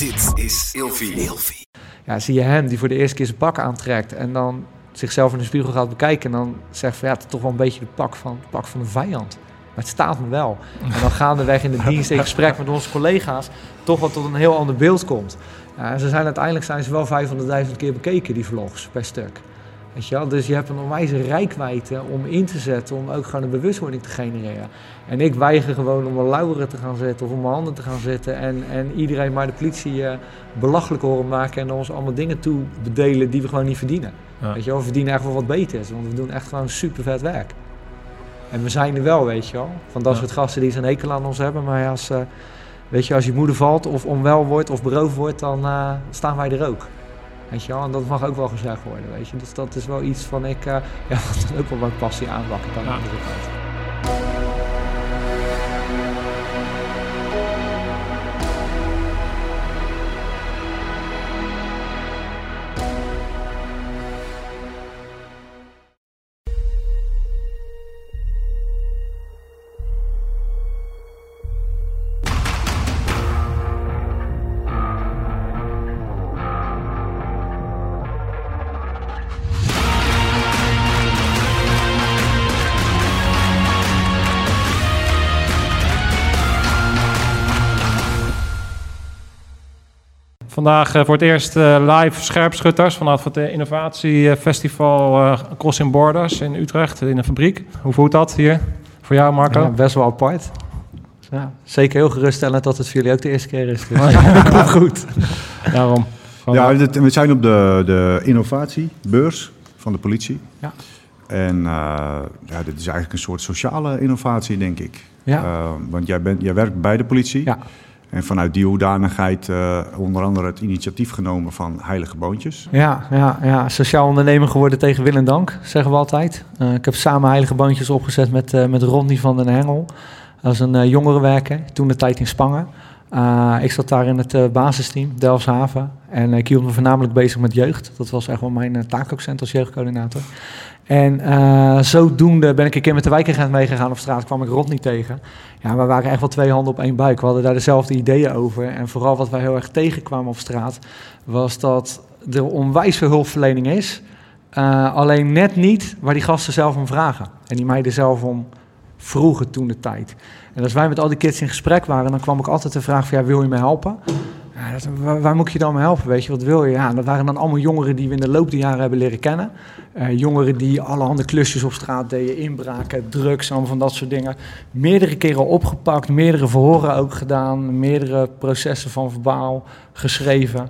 Dit is Ilfie. Ja, zie je hem die voor de eerste keer zijn pak aantrekt en dan zichzelf in de spiegel gaat bekijken en dan zegt van ja, het is toch wel een beetje de pak van, het pak van een vijand. Maar het staat me wel. En dan gaandeweg in de dienst in gesprek met onze collega's toch wel tot een heel ander beeld komt. Ja, en ze zijn uiteindelijk zijn ze wel 500.000 keer bekeken, die vlogs, per stuk. Weet je wel? Dus je hebt een onwijze rijkwijde om in te zetten, om ook gewoon een bewustwording te genereren. En ik weiger gewoon om mijn lauweren te gaan zetten of om mijn handen te gaan zetten en, en iedereen maar de politie uh, belachelijk horen maken en ons allemaal dingen toe bedelen die we gewoon niet verdienen. Ja. Weet je wel? We verdienen echt wel wat beters, want we doen echt gewoon super vet werk. En we zijn er wel, weet je wel. Van dat Ja. soort gasten die zo'n hekel aan ons hebben. Maar als, eh, weet je, als je moeder valt of onwel wordt of beroofd wordt, dan eh, staan wij er ook. Weet je wel, en dat mag ook wel gezegd worden, weet je. Dus dat is wel iets van ik, eh, ja, dan ook wel mijn passie aanwakkert aan de Ja. andere kant. Vandaag eh, voor het eerst eh, live scherpschutters vanaf het eh, innovatiefestival Crossing Borders in Utrecht in een fabriek. Hoe voelt dat hier voor jou, Marco? Ja, best wel apart. Ja, zeker heel geruststellend dat het voor jullie ook de eerste keer is. Dus ja, goed. Daarom. Ja, we zijn op de, de innovatiebeurs van de politie. Ja. En eh, ja, dit is eigenlijk een soort sociale innovatie, denk ik. Ja. Eh, want jij, bent, jij werkt bij de politie. Ja. En vanuit die hoedanigheid uh, onder andere het initiatief genomen van Heilige Boontjes. Ja, ja, ja, sociaal ondernemer geworden tegen wil en dank, zeggen we altijd. Uh, ik heb samen Heilige Boontjes opgezet met, uh, met Rodney van den Hengel. Is een jongerenwerker, toen de tijd in Spangen. Ik zat daar in het basisteam, Delfshaven. En ik hield me voornamelijk bezig met jeugd. Dat was echt wel mijn taakaccent als jeugdcoördinator. En uh, zodoende ben ik een keer met de wijkagent meegegaan op straat, kwam ik Rodney tegen. Ja, we waren echt wel twee handen op één buik. We hadden daar dezelfde ideeën over. En vooral wat wij heel erg tegenkwamen op straat, was dat er onwijs veel hulpverlening is. Uh, alleen net niet waar die gasten zelf om vragen. En die meiden zelf om vroegen toen de tijd. En als wij met al die kids in gesprek waren, dan kwam ook altijd de vraag van, ja, wil je me helpen? Ja, waar, moet je dan mee helpen? Weet je, wat wil je? Ja, dat waren dan allemaal jongeren die we in de loop der jaren hebben leren kennen. Uh, jongeren die allerhande klusjes op straat deden, inbraken, drugs, allemaal van dat soort dingen. Meerdere keren opgepakt, meerdere verhoren ook gedaan, meerdere processen van verbaal geschreven.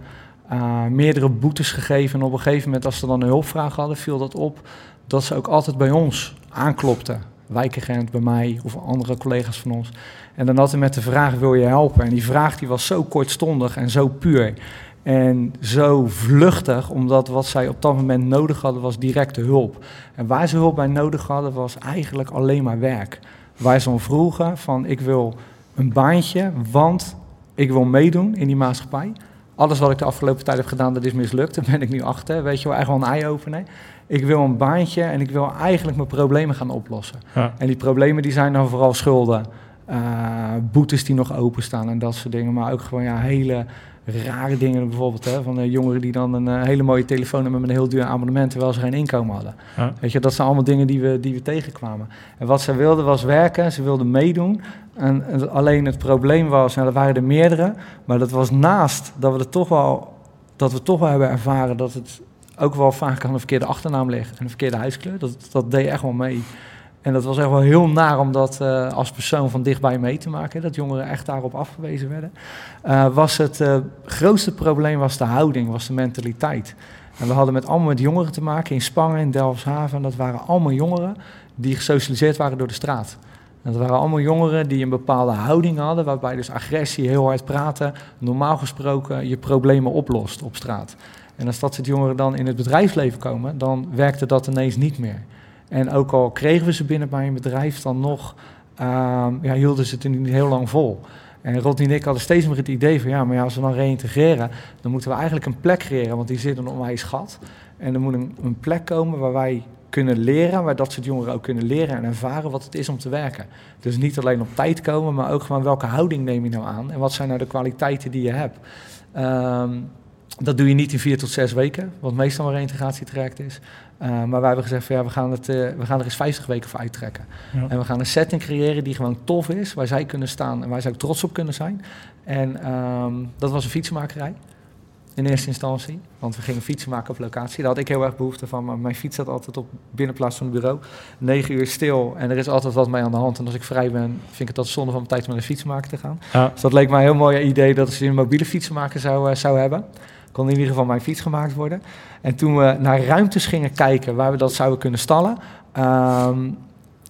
Uh, meerdere boetes gegeven. En op een gegeven moment, als ze dan een hulpvraag hadden, viel dat op dat ze ook altijd bij ons aanklopten wijkagent bij mij of andere collega's van ons. En dan altijd met de vraag, wil je helpen? En die vraag die was zo kortstondig en zo puur. En zo vluchtig, omdat wat zij op dat moment nodig hadden was directe hulp. En waar ze hulp bij nodig hadden was eigenlijk alleen maar werk. Waar ze om vroegen van ik wil een baantje, want ik wil meedoen in die maatschappij. Alles wat ik de afgelopen tijd heb gedaan, dat is mislukt. Daar ben ik nu achter. Weet je wel, echt wel een eye-opener. Ik wil een baantje en ik wil eigenlijk mijn problemen gaan oplossen. Ja. En die problemen die zijn dan vooral schulden, uh, boetes die nog openstaan en dat soort dingen. Maar ook gewoon ja, hele rare dingen bijvoorbeeld. Hè, van uh, jongeren die dan een uh, hele mooie telefoon hebben met een heel duur abonnement terwijl ze geen inkomen hadden. Weet je, dat zijn allemaal dingen die we, die we tegenkwamen. En wat ze wilden was werken, ze wilden meedoen. En, en alleen het probleem was, nou, er waren er meerdere, maar dat was naast dat we het toch wel, dat we toch wel hebben ervaren dat het ook wel vaak aan de verkeerde achternaam ligt en de verkeerde huiskleur. Dat, dat deed echt wel mee. En dat was echt wel heel naar om dat uh, als persoon van dichtbij mee te maken. Dat jongeren echt daarop afgewezen werden. Uh, was het uh, grootste probleem was de houding, was de mentaliteit. En we hadden met allemaal met jongeren te maken in Spangen, in Delfshaven. En dat waren allemaal jongeren die gesocialiseerd waren door de straat. Dat waren allemaal jongeren die een bepaalde houding hadden, waarbij dus agressie, heel hard praten, normaal gesproken je problemen oplost op straat. En als dat soort jongeren dan in het bedrijfsleven komen, dan werkte dat ineens niet meer. En ook al kregen we ze binnen bij een bedrijf, dan nog uh, ja, hielden ze het niet heel lang vol. En Rodney en ik hadden steeds meer het idee van ja, maar ja, als we dan reïntegreren, dan moeten we eigenlijk een plek creëren, want die zit een onwijs gat. En er moet een, een plek komen waar wij kunnen leren, maar dat soort jongeren ook kunnen leren en ervaren wat het is om te werken. Dus niet alleen op tijd komen, maar ook gewoon welke houding neem je nou aan en wat zijn nou de kwaliteiten die je hebt. Ehm, dat doe je niet in vier tot zes weken, wat meestal een reintegratietraject is. Uh, maar wij hebben gezegd van ja, we gaan, het, uh, we gaan er eens 50 weken voor uittrekken. Ja. En we gaan een setting creëren die gewoon tof is, waar zij kunnen staan en waar zij ook trots op kunnen zijn. En um, dat was een fietsenmakerij in eerste instantie. Want we gingen fietsen maken op locatie. Daar had ik heel erg behoefte van. Maar mijn fiets zat altijd op binnenplaats van het bureau. Negen uur stil en er is altijd wat mee aan de hand. En als ik vrij ben, vind ik het altijd zonde van mijn tijd om naar een fietsenmaker te gaan. Ja. Dus dat leek mij een heel mooi idee dat ze een mobiele fietsenmaker zou, uh, zou hebben. Kon in ieder geval mijn fiets gemaakt worden. En toen we naar ruimtes gingen kijken waar we dat zouden kunnen stallen... Um,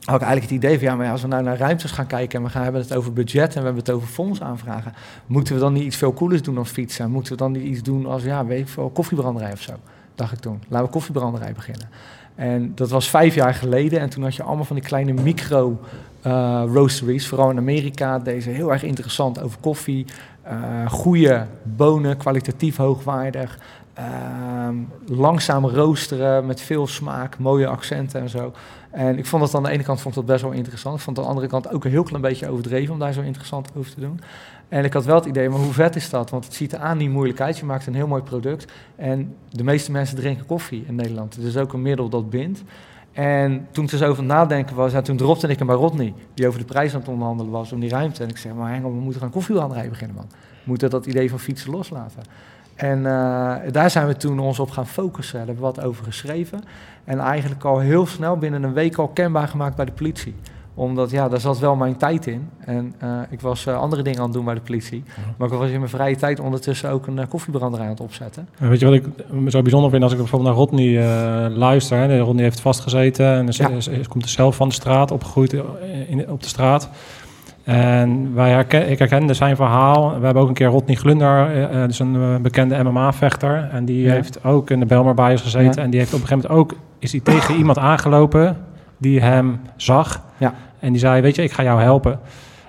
had ik eigenlijk het idee van ja, maar als we nou naar ruimtes gaan kijken en we gaan hebben het over budget en we hebben het over fonds aanvragen, moeten we dan niet iets veel coolers doen als fietsen? Moeten we dan niet iets doen als ja, weet ik veel, koffiebranderij of zo? Dacht ik toen. Laten we koffiebranderij beginnen. En dat was vijf jaar geleden. En toen had je allemaal van die kleine micro uh, roasteries, vooral in Amerika, deze heel erg interessant over koffie. Uh, goede bonen, kwalitatief hoogwaardig. Uh, langzaam roosteren met veel smaak, mooie accenten en zo. En ik vond dat aan de ene kant vond dat best wel interessant. Ik vond aan de andere kant ook een heel klein beetje overdreven om daar zo interessant over te doen. En ik had wel het idee, maar hoe vet is dat? Want het ziet er aan niet moeilijk uit. Je maakt een heel mooi product. En de meeste mensen drinken koffie in Nederland. Het is ook een middel dat bindt. En toen er zo over nadenken was, en toen dropte ik hem bij Rodney, die over de prijs aan het onderhandelen was om die ruimte. En ik zei, maar Hengel, we moeten gaan koffiebranderijen beginnen, man. We moeten dat idee van fietsen loslaten. En uh, daar zijn we toen ons op gaan focussen. Daar hebben we wat over geschreven. En eigenlijk al heel snel, binnen een week al kenbaar gemaakt bij de politie omdat ja, daar zat wel mijn tijd in. En uh, ik was uh, andere dingen aan het doen bij de politie. Ja. Maar ik was in mijn vrije tijd ondertussen ook een uh, koffiebranderij aan het opzetten. weet je wat ik zo bijzonder vind als ik bijvoorbeeld naar Rodney luister. Hè? Rodney heeft vastgezeten en is, ja. is, is, komt er zelf van de straat, opgegroeid in, op de straat. En wij herken, ik herkende zijn verhaal. We hebben ook een keer Rodney Glunder, uh, dus een bekende MMA-vechter. En die ja. heeft ook in de Belmar Bias gezeten. Ja. En die heeft op een gegeven moment ook, is hij tegen iemand aangelopen die hem zag. Ja. En die zei, weet je, ik ga jou helpen.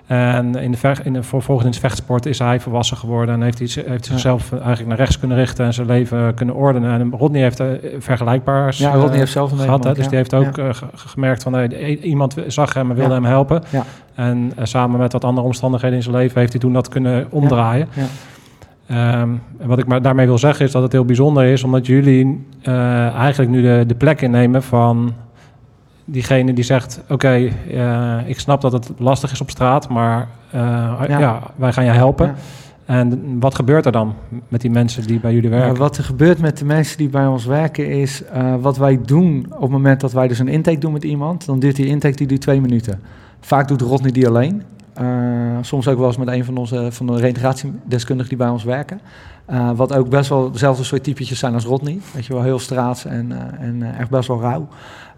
En in de, ver, in de vervolgens in het vechtsport is hij volwassen geworden en heeft, hij, heeft zichzelf eigenlijk naar rechts kunnen richten en zijn leven kunnen ordenen. En Rodney heeft uh, vergelijkbaars ja, Rodney heeft zelf gehad. Hè, dus ja. die heeft ook ja. uh, gemerkt van uh, iemand zag hem en wilde hem helpen. Ja. En samen met wat andere omstandigheden in zijn leven heeft hij toen dat kunnen omdraaien. Ja. Um, wat ik maar daarmee wil zeggen is dat het heel bijzonder is, omdat jullie eigenlijk nu de, de plek innemen van diegene die zegt: Oké, okay, uh, ik snap dat het lastig is op straat, maar uh, ja. ja. wij gaan je helpen. Ja. En wat gebeurt er dan met die mensen die bij jullie werken? wat er gebeurt met de mensen die bij ons werken is, uh, wat wij doen op het moment dat wij dus een intake doen met iemand, dan duurt die intake die duurt twee minuten. Vaak doet Rodney die alleen. soms ook wel eens met een van onze van de reintegratiedeskundigen die bij ons werken. wat ook best wel dezelfde soort typetjes zijn als Rodney. Weet je wel, heel straats en, en echt best wel rauw.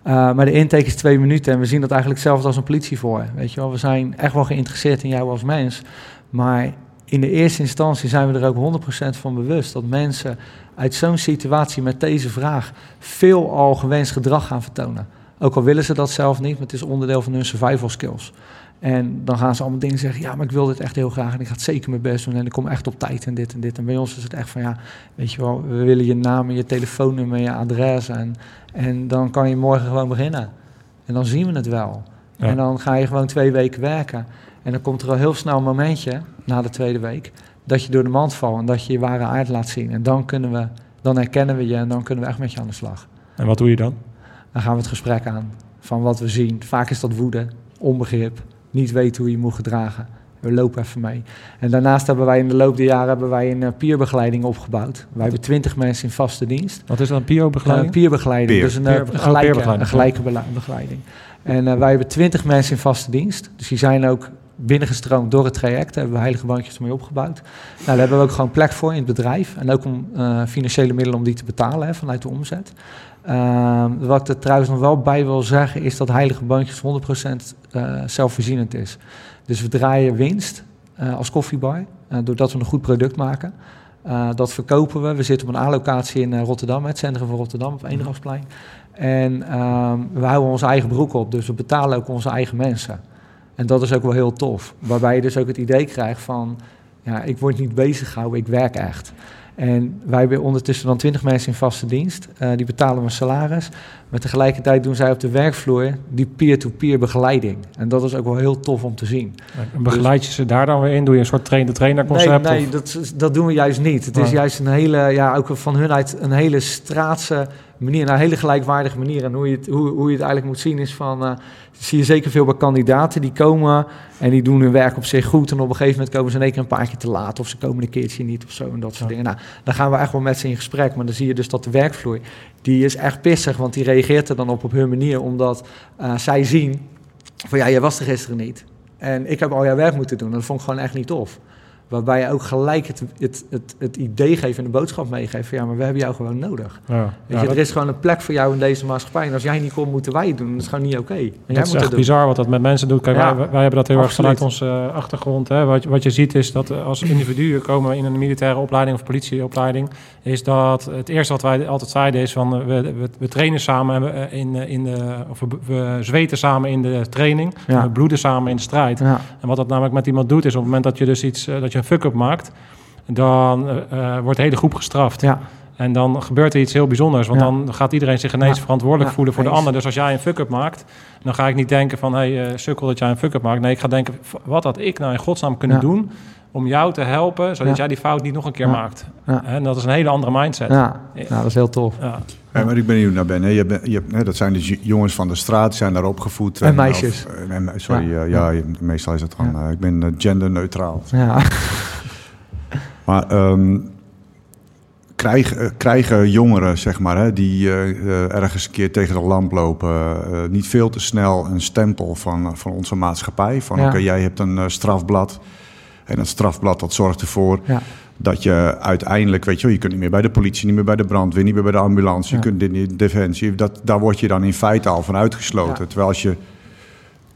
Uh, maar de intake is twee minuten en we zien dat eigenlijk zelfs als een politie voor. Weet je wel, we zijn echt wel geïnteresseerd in jou als mens. Maar in de eerste instantie zijn we er ook 100% van bewust dat mensen uit zo'n situatie met deze vraag veel al gewenst gedrag gaan vertonen. Ook al willen ze dat zelf niet, maar het is onderdeel van hun survival skills. En dan gaan ze allemaal dingen zeggen. Ja, maar ik wil dit echt heel graag. En ik ga het zeker mijn best doen. En ik kom echt op tijd en dit en dit. En bij ons is het echt van ja, weet je wel, we willen je naam en je telefoonnummer, je adres. En, en dan kan je morgen gewoon beginnen. En dan zien we het wel. Ja. En dan ga je gewoon twee weken werken. En dan komt er al heel snel een momentje, na de tweede week, dat je door de mand valt en dat je je ware aard laat zien. En dan kunnen we, dan herkennen we je en dan kunnen we echt met je aan de slag. En wat doe je dan? Dan gaan we het gesprek aan van wat we zien. Vaak is dat woede, onbegrip, niet weten hoe je moet gedragen. We lopen even mee. En daarnaast hebben wij in de loop der jaren hebben wij een uh, peerbegeleiding opgebouwd. Wij hebben twintig mensen in vaste dienst. Wat is dan peerbegeleiding? Uh, peerbegeleiding, peer. dus een, peer. een gelijke, oh, een gelijke begeleiding. En uh, wij hebben twintig mensen in vaste dienst. Dus die zijn ook binnengestroomd door het traject. Daar hebben we heilige bandjes mee opgebouwd. Nou, daar hebben we ook gewoon plek voor in het bedrijf. En ook om financiële middelen om die te betalen hè, vanuit de omzet. Uh, wat ik er trouwens nog wel bij wil zeggen, is dat Heilige Bandjes 100% uh, zelfvoorzienend is. Dus we draaien winst uh, als koffiebar, uh, doordat we een goed product maken. dat verkopen we. We zitten op een A-locatie in Rotterdam, het centrum van Rotterdam, op Eendrachtsplein. En ehm, we houden onze eigen broek op, dus we betalen ook onze eigen mensen. En dat is ook wel heel tof. Waarbij je dus ook het idee krijgt van, ja, ik word niet bezig gehouden, ik werk echt. En wij hebben ondertussen dan 20 mensen in vaste dienst. Uh, die betalen we salaris. Maar tegelijkertijd doen zij op de werkvloer die peer-to-peer begeleiding. En dat is ook wel heel tof om te zien. En begeleid je ze daar dan weer in? Doe je een soort trainer-trainer concept? Nee, nee dat, dat doen we juist niet. Het is juist een hele, ja, ook van hun uit een hele straatse manier, een hele gelijkwaardige manier. En hoe je het, hoe, hoe je het eigenlijk moet zien is van, uh, zie je zeker veel bij kandidaten die komen en die doen hun werk op zich goed. En op een gegeven moment komen ze in één keer een paar keer te laat of ze komen een keertje niet of zo en dat soort dingen. Nou, dan gaan we echt wel met ze in gesprek. Maar dan zie je dus dat de werkvloer, die is echt pissig, want die reageert er dan op op hun manier, omdat uh, zij zien van ja, jij was er gisteren niet. En ik heb al jouw werk moeten doen. Dat vond ik gewoon echt niet tof. Waarbij je ook gelijk het, het, het, het idee geeft en de boodschap meegeeft van ja, maar we hebben jou gewoon nodig. Ja, Weet je, er is gewoon een plek voor jou in deze maatschappij. En als jij niet komt, moeten wij het doen. Dat is gewoon niet oké. Okay. Dat is echt bizar wat dat met mensen doet. Kijk, wij, wij, hebben dat heel erg vanuit onze uh, achtergrond. Hè. Wat, wat je ziet is dat als individuen komen in een militaire opleiding of politieopleiding, is dat het eerste wat wij altijd zeiden is van we, we, we trainen samen eh, in, eh, in de, of we, we zweten samen in de training, we bloeden samen in de strijd. En wat dat namelijk met iemand doet is op het moment dat je dus iets, dat je een fuck-up maakt, dan uh, wordt de hele groep gestraft. Ja. En dan gebeurt er iets heel bijzonders. Want dan gaat iedereen zich ineens verantwoordelijk voelen voor de ander. Dus als jij een fuck-up maakt, dan ga ik niet denken van... hé, hey, uh, sukkel dat jij een fuck-up maakt. Nee, ik ga denken, wat had ik nou in godsnaam kunnen doen... om jou te helpen, zodat jij die fout niet nog een keer maakt. En dat is een hele andere mindset. Ja, dat is heel tof. Ja. maar ik ben benieuwd naar Ben. Je, je, hè, dat zijn dus jongens van de straat, die zijn daar opgevoed. En, meisjes. en, sorry, ja. meestal is het gewoon... ik ben genderneutraal. Ja. Maar um, krijgen, krijgen jongeren, zeg maar, hè, die uh, ergens een keer tegen de lamp lopen, uh, niet veel te snel een stempel van, van onze maatschappij? Van oké, jij hebt een strafblad. En dat strafblad dat zorgt ervoor ja. dat je uiteindelijk, weet je wel, je kunt niet meer bij de politie, niet meer bij de brandweer, niet meer bij de ambulance, je kunt in de defensie. Dat, daar word je dan in feite al van uitgesloten. Terwijl als je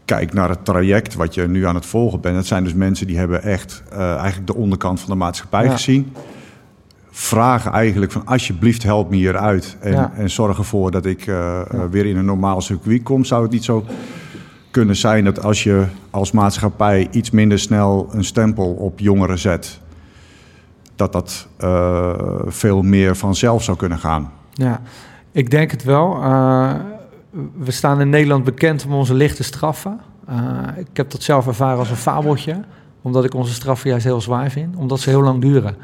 kijk naar het traject wat je nu aan het volgen bent. Dat zijn dus mensen die hebben echt uh, eigenlijk de onderkant van de maatschappij gezien. Vragen eigenlijk van alsjeblieft help me hieruit. En, en zorg ervoor dat ik uh, weer in een normaal circuit kom. Zou het niet zo kunnen zijn dat als je als maatschappij iets minder snel een stempel op jongeren zet... dat dat uh, veel meer vanzelf zou kunnen gaan? Ja, ik denk het wel we staan in Nederland bekend om onze lichte straffen. Uh, ik heb dat zelf ervaren als een fabeltje, omdat ik onze straffen juist heel zwaar vind, omdat ze heel lang duren.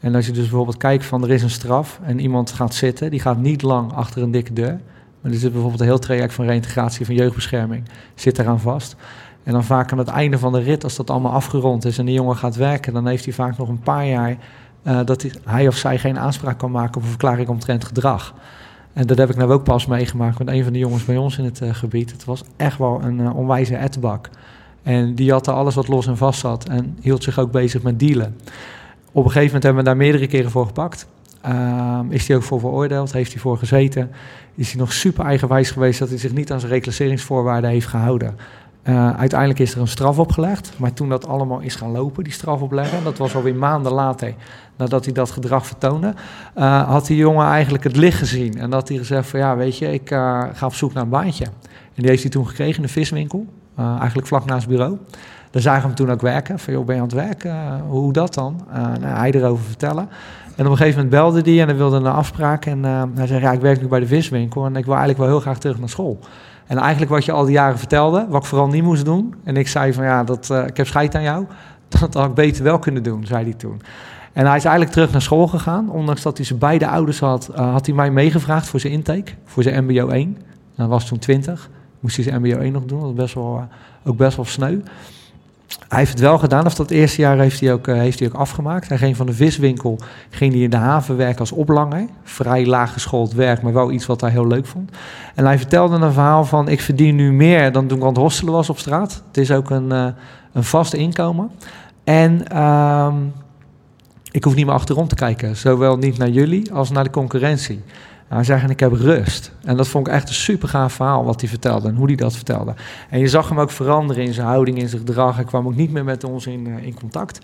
En als je dus bijvoorbeeld kijkt van er is een straf en iemand gaat zitten, die gaat niet lang achter een dikke deur. Maar er zit bijvoorbeeld een heel traject van reïntegratie, van jeugdbescherming, zit eraan vast. En dan vaak aan het einde van de rit, als dat allemaal afgerond is en de jongen gaat werken, dan heeft hij vaak nog een paar jaar uh, dat hij, of zij geen aanspraak kan maken op een verklaring omtrent gedrag. En dat heb ik nou ook pas meegemaakt met een van de jongens bij ons in het uh, gebied. Het was echt wel een uh, onwijze ettenbak. En die had er alles wat los en vast zat en hield zich ook bezig met dealen. Op een gegeven moment hebben we daar meerdere keren voor gepakt. Uh, is hij ook voor veroordeeld? Heeft hij voor gezeten? Is hij nog super eigenwijs geweest dat hij zich niet aan zijn reclasseringsvoorwaarden heeft gehouden? Uh, uiteindelijk is er een straf opgelegd. Maar toen dat allemaal is gaan lopen, die straf opleggen, dat was alweer maanden later nadat hij dat gedrag vertoonde, uh, had die jongen eigenlijk het licht gezien. En dat hij gezegd van ja, weet je, ik uh, ga op zoek naar een baantje. En die heeft hij toen gekregen in de viswinkel, eigenlijk vlak naast het bureau. Daar zagen we hem toen ook werken. Van joh, ben je aan het werken? hoe dat dan? nou, hij erover vertellen. En op een gegeven moment belde hij en hij wilde een afspraak. En hij zei, ja, ik werk nu bij de viswinkel en ik wil eigenlijk wel heel graag terug naar school. En eigenlijk wat je al die jaren vertelde, wat ik vooral niet moest doen. En ik zei van ja, dat, uh, ik heb scheid aan jou. Dat had ik beter wel kunnen doen, zei hij toen. En hij is eigenlijk terug naar school gegaan. Ondanks dat hij zijn beide ouders had, uh, had hij mij meegevraagd voor zijn intake. Voor zijn mbo 1. Dat was toen 20. Moest hij zijn mbo 1 nog doen. Dat was best wel, ook best wel sneu. Hij heeft het wel gedaan, of dat eerste jaar heeft hij, ook, uh, heeft hij ook afgemaakt. Hij ging van de viswinkel ging hij in de haven werken als oplanger. Vrij laag geschoold werk, maar wel iets wat hij heel leuk vond. En hij vertelde een verhaal van: Ik verdien nu meer dan toen ik aan het hostelen was op straat. Het is ook een, uh, een vast inkomen. En uh, ik hoef niet meer achterom te kijken, zowel niet naar jullie als naar de concurrentie. Hij zei, ik heb rust. En dat vond ik echt een super gaaf verhaal wat hij vertelde en hoe hij dat vertelde. En je zag hem ook veranderen in zijn houding, in zijn gedrag. Hij kwam ook niet meer met ons in, uh, in contact.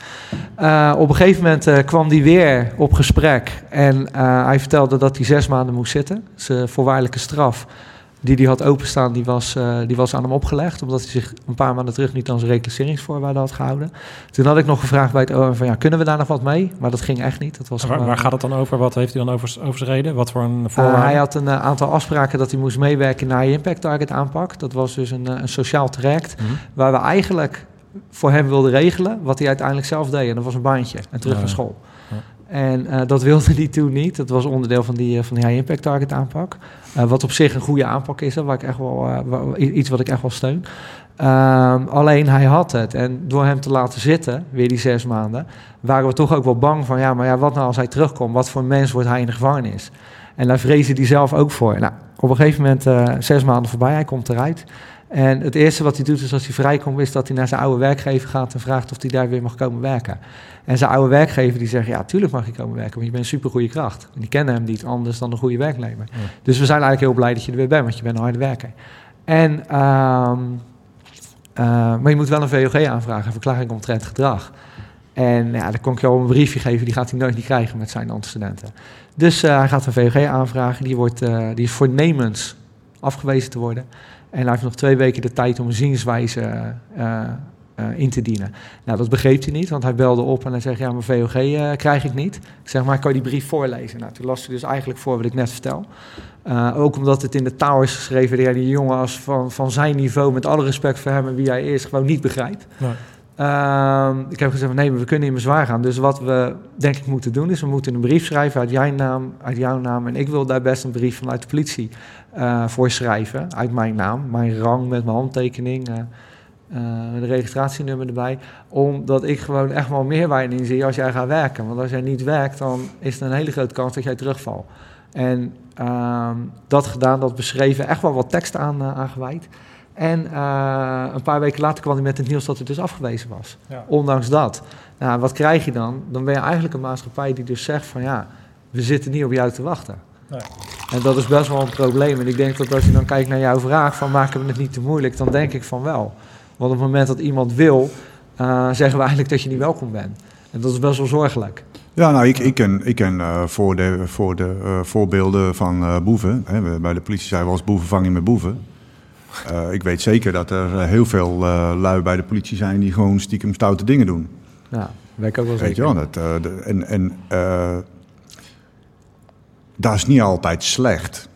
Uh, op een gegeven moment uh, kwam hij weer op gesprek. En hij vertelde dat hij zes maanden moest zitten. Zijn voorwaardelijke straf die hij had openstaan, die was, uh, die was aan hem opgelegd. Omdat hij zich een paar maanden terug niet aan zijn reclasseringsvoorwaarden had gehouden. Toen had ik nog gevraagd bij het OM van ja, kunnen we daar nog wat mee? Maar dat ging echt niet. Dat was waar, waar, gaat het dan over? Wat heeft hij dan over, overschreden? Wat voor een voorwaarden? hij had een aantal afspraken dat hij moest meewerken naar je impact target aanpak. Dat was dus een, een sociaal traject. Mhm. Waar we eigenlijk voor hem wilden regelen wat hij uiteindelijk zelf deed. En dat was een baantje en terug naar school. En uh, dat wilde hij toen niet. Dat was onderdeel van die, van die high impact target aanpak. Uh, wat op zich een goede aanpak is, waar ik echt wel, iets wat ik echt wel steun. Um, alleen hij had het. En door hem te laten zitten, weer die zes maanden, waren we toch ook wel bang van, ja, maar ja, wat nou als hij terugkomt? Wat voor mens wordt hij in de gevangenis? En daar vreesde hij zelf ook voor. Nou, op een gegeven moment, zes maanden voorbij, hij komt eruit. En het eerste wat hij doet is als hij vrijkomt, is dat hij naar zijn oude werkgever gaat en vraagt of hij daar weer mag komen werken. En zijn oude werkgever die zegt, ja, tuurlijk mag je komen werken, want je bent een supergoeie kracht. En die kennen hem niet anders dan een goede werknemer. Dus we zijn eigenlijk heel blij dat je er weer bent, want je bent een harde werker. En, uh, maar je moet wel een VOG aanvragen, een verklaring omtrent gedrag. En ja, dan kon ik jou een briefje geven, die gaat hij nooit niet krijgen met zijn antecedenten. Dus uh, hij gaat een VOG aanvragen, die, wordt, uh, die is voornemens afgewezen te worden. En hij heeft nog twee weken de tijd om een zienswijze uh, uh, in te dienen. Nou, dat begreep hij niet, want hij belde op en hij zegt: Ja, mijn VOG uh, krijg ik niet. Ik zeg maar, kan je die brief voorlezen? Nou, toen las hij dus eigenlijk voor wat ik net vertel. ook omdat het in de taal is geschreven die die jongen als van, van zijn niveau, met alle respect voor hem en wie hij is, gewoon niet begrijpt. Nee. Uh, ik heb gezegd, nee, we kunnen in bezwaar gaan. Dus wat we denk ik moeten doen, is we moeten een brief schrijven uit jouw naam, uit jouw naam. En ik wil daar best een brief vanuit de politie uh, voor schrijven, uit mijn naam. Mijn rang met mijn handtekening, uh, een registratienummer erbij. Omdat ik gewoon echt wel meerwaarde in zie als jij gaat werken. Want als jij niet werkt, dan is er een hele grote kans dat jij terugvalt. En ehm, dat gedaan, dat beschreven, echt wel wat tekst aan, aangeweid. En uh, een paar weken later kwam hij met het nieuws dat het dus afgewezen was. Ja. Ondanks dat. Nou, wat krijg je dan? Dan ben je eigenlijk een maatschappij die dus zegt van ja, we zitten niet op jou te wachten. Nee. En dat is best wel een probleem. En ik denk dat als je dan kijkt naar jouw vraag van maken we het niet te moeilijk, dan denk ik van wel. Want op het moment dat iemand wil, uh, zeggen we eigenlijk dat je niet welkom bent. En dat is best wel zorgelijk. Ja, nou, ik, ik ken, ik ken uh, voor de, voor de uh, voorbeelden van boeven. Hè, bij de politie zijn we als boevenvanging met boeven. Ik weet zeker dat er eh, heel veel lui bij de politie zijn die gewoon stiekem stoute dingen doen. Ja, weet ik ook wel weet zeker. Je wel, dat, de, en en dat is niet altijd slecht.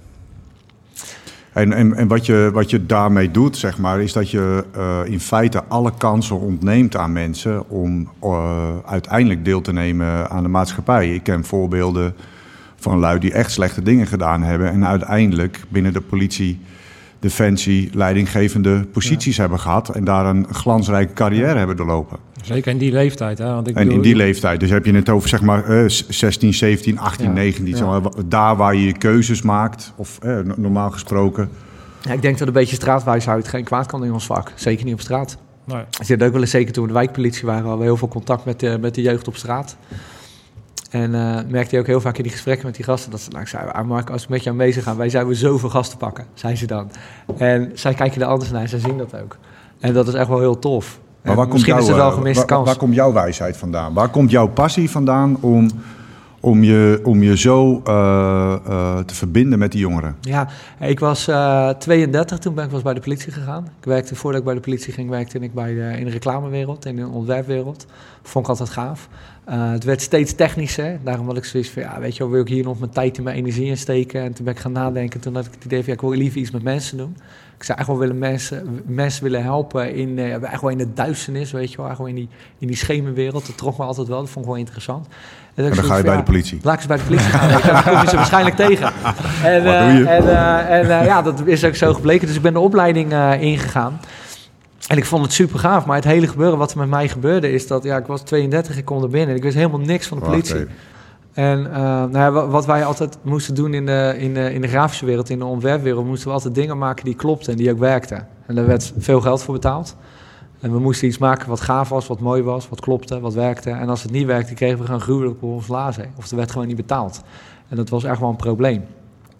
En, en, en wat, je, wat je daarmee doet, zeg maar, is dat je in feite alle kansen ontneemt aan mensen om uiteindelijk deel te nemen aan de maatschappij. Ik ken voorbeelden van lui die echt slechte dingen gedaan hebben en uiteindelijk binnen de politie Defensie leidinggevende posities hebben gehad en daar een glansrijke carrière hebben doorlopen. Zeker in die leeftijd. Hè? Want ik en in die leeftijd. Dus heb je het over zeg maar uh, 16, 17, 18, ja. 19. Ja. daar waar je je keuzes maakt, of uh, normaal gesproken. Ja, ik denk dat een beetje straatwijsheid geen kwaad kan in ons vak. Zeker niet op straat. Nee. Ik zit ook wel eens, zeker toen we de wijkpolitie waren, hadden we heel veel contact met de, met de jeugd op straat. En uh, merkte je ook heel vaak in die gesprekken met die gasten dat ze nou, zei, ah Mark, als ik met jou mee zou gaan, wij zouden zoveel gasten pakken, zei ze dan. En zij kijken er anders naar en zij zien dat ook. En dat is echt wel heel tof. Maar waar komt, jouw, is het wel gemiste waar, kans. waar komt jouw wijsheid vandaan? Waar komt jouw passie vandaan om, om, je, om je zo uh, uh, te verbinden met die jongeren? Ja, ik was uh, 32 toen ben ik was bij de politie gegaan. Ik werkte, voordat ik bij de politie ging, werkte ik bij de, in de reclamewereld, in de ontwerpwereld. Vond ik altijd gaaf. Uh, het werd steeds technischer. Daarom had ik zoiets van, ja, weet je wel, wil ik hier nog mijn tijd en mijn energie in steken? En toen ben ik gaan nadenken. Toen had ik het idee van, ja, ik wil liever iets met mensen doen. Ik zou echt wel willen mensen, mensen willen helpen in, uh, echt wel in de duisternis, weet je wel. Wel in die, in die schemerwereld. Dat trok me altijd wel. Dat vond ik wel interessant. En, dan ga je bij de politie. Laat ik ze bij de politie gaan. dan kom je ze waarschijnlijk tegen. En, Wat doe je? Uh, en, en ja, dat is ook zo gebleken. Dus ik ben de opleiding ingegaan. En ik vond het super gaaf, maar het hele gebeuren wat er met mij gebeurde is dat ja, ik was 32, ik kom er binnen en ik wist helemaal niks van de politie. En uh, nou ja, wat wij altijd moesten doen in de, in, de, in de grafische wereld, in de ontwerpwereld, moesten we altijd dingen maken die klopten en die ook werkten. En daar werd veel geld voor betaald. En we moesten iets maken wat gaaf was, wat mooi was, wat klopte, wat werkte. En als het niet werkte, kregen we gewoon gruwelijk op ons lazen. Of er werd gewoon niet betaald. En dat was echt wel een probleem.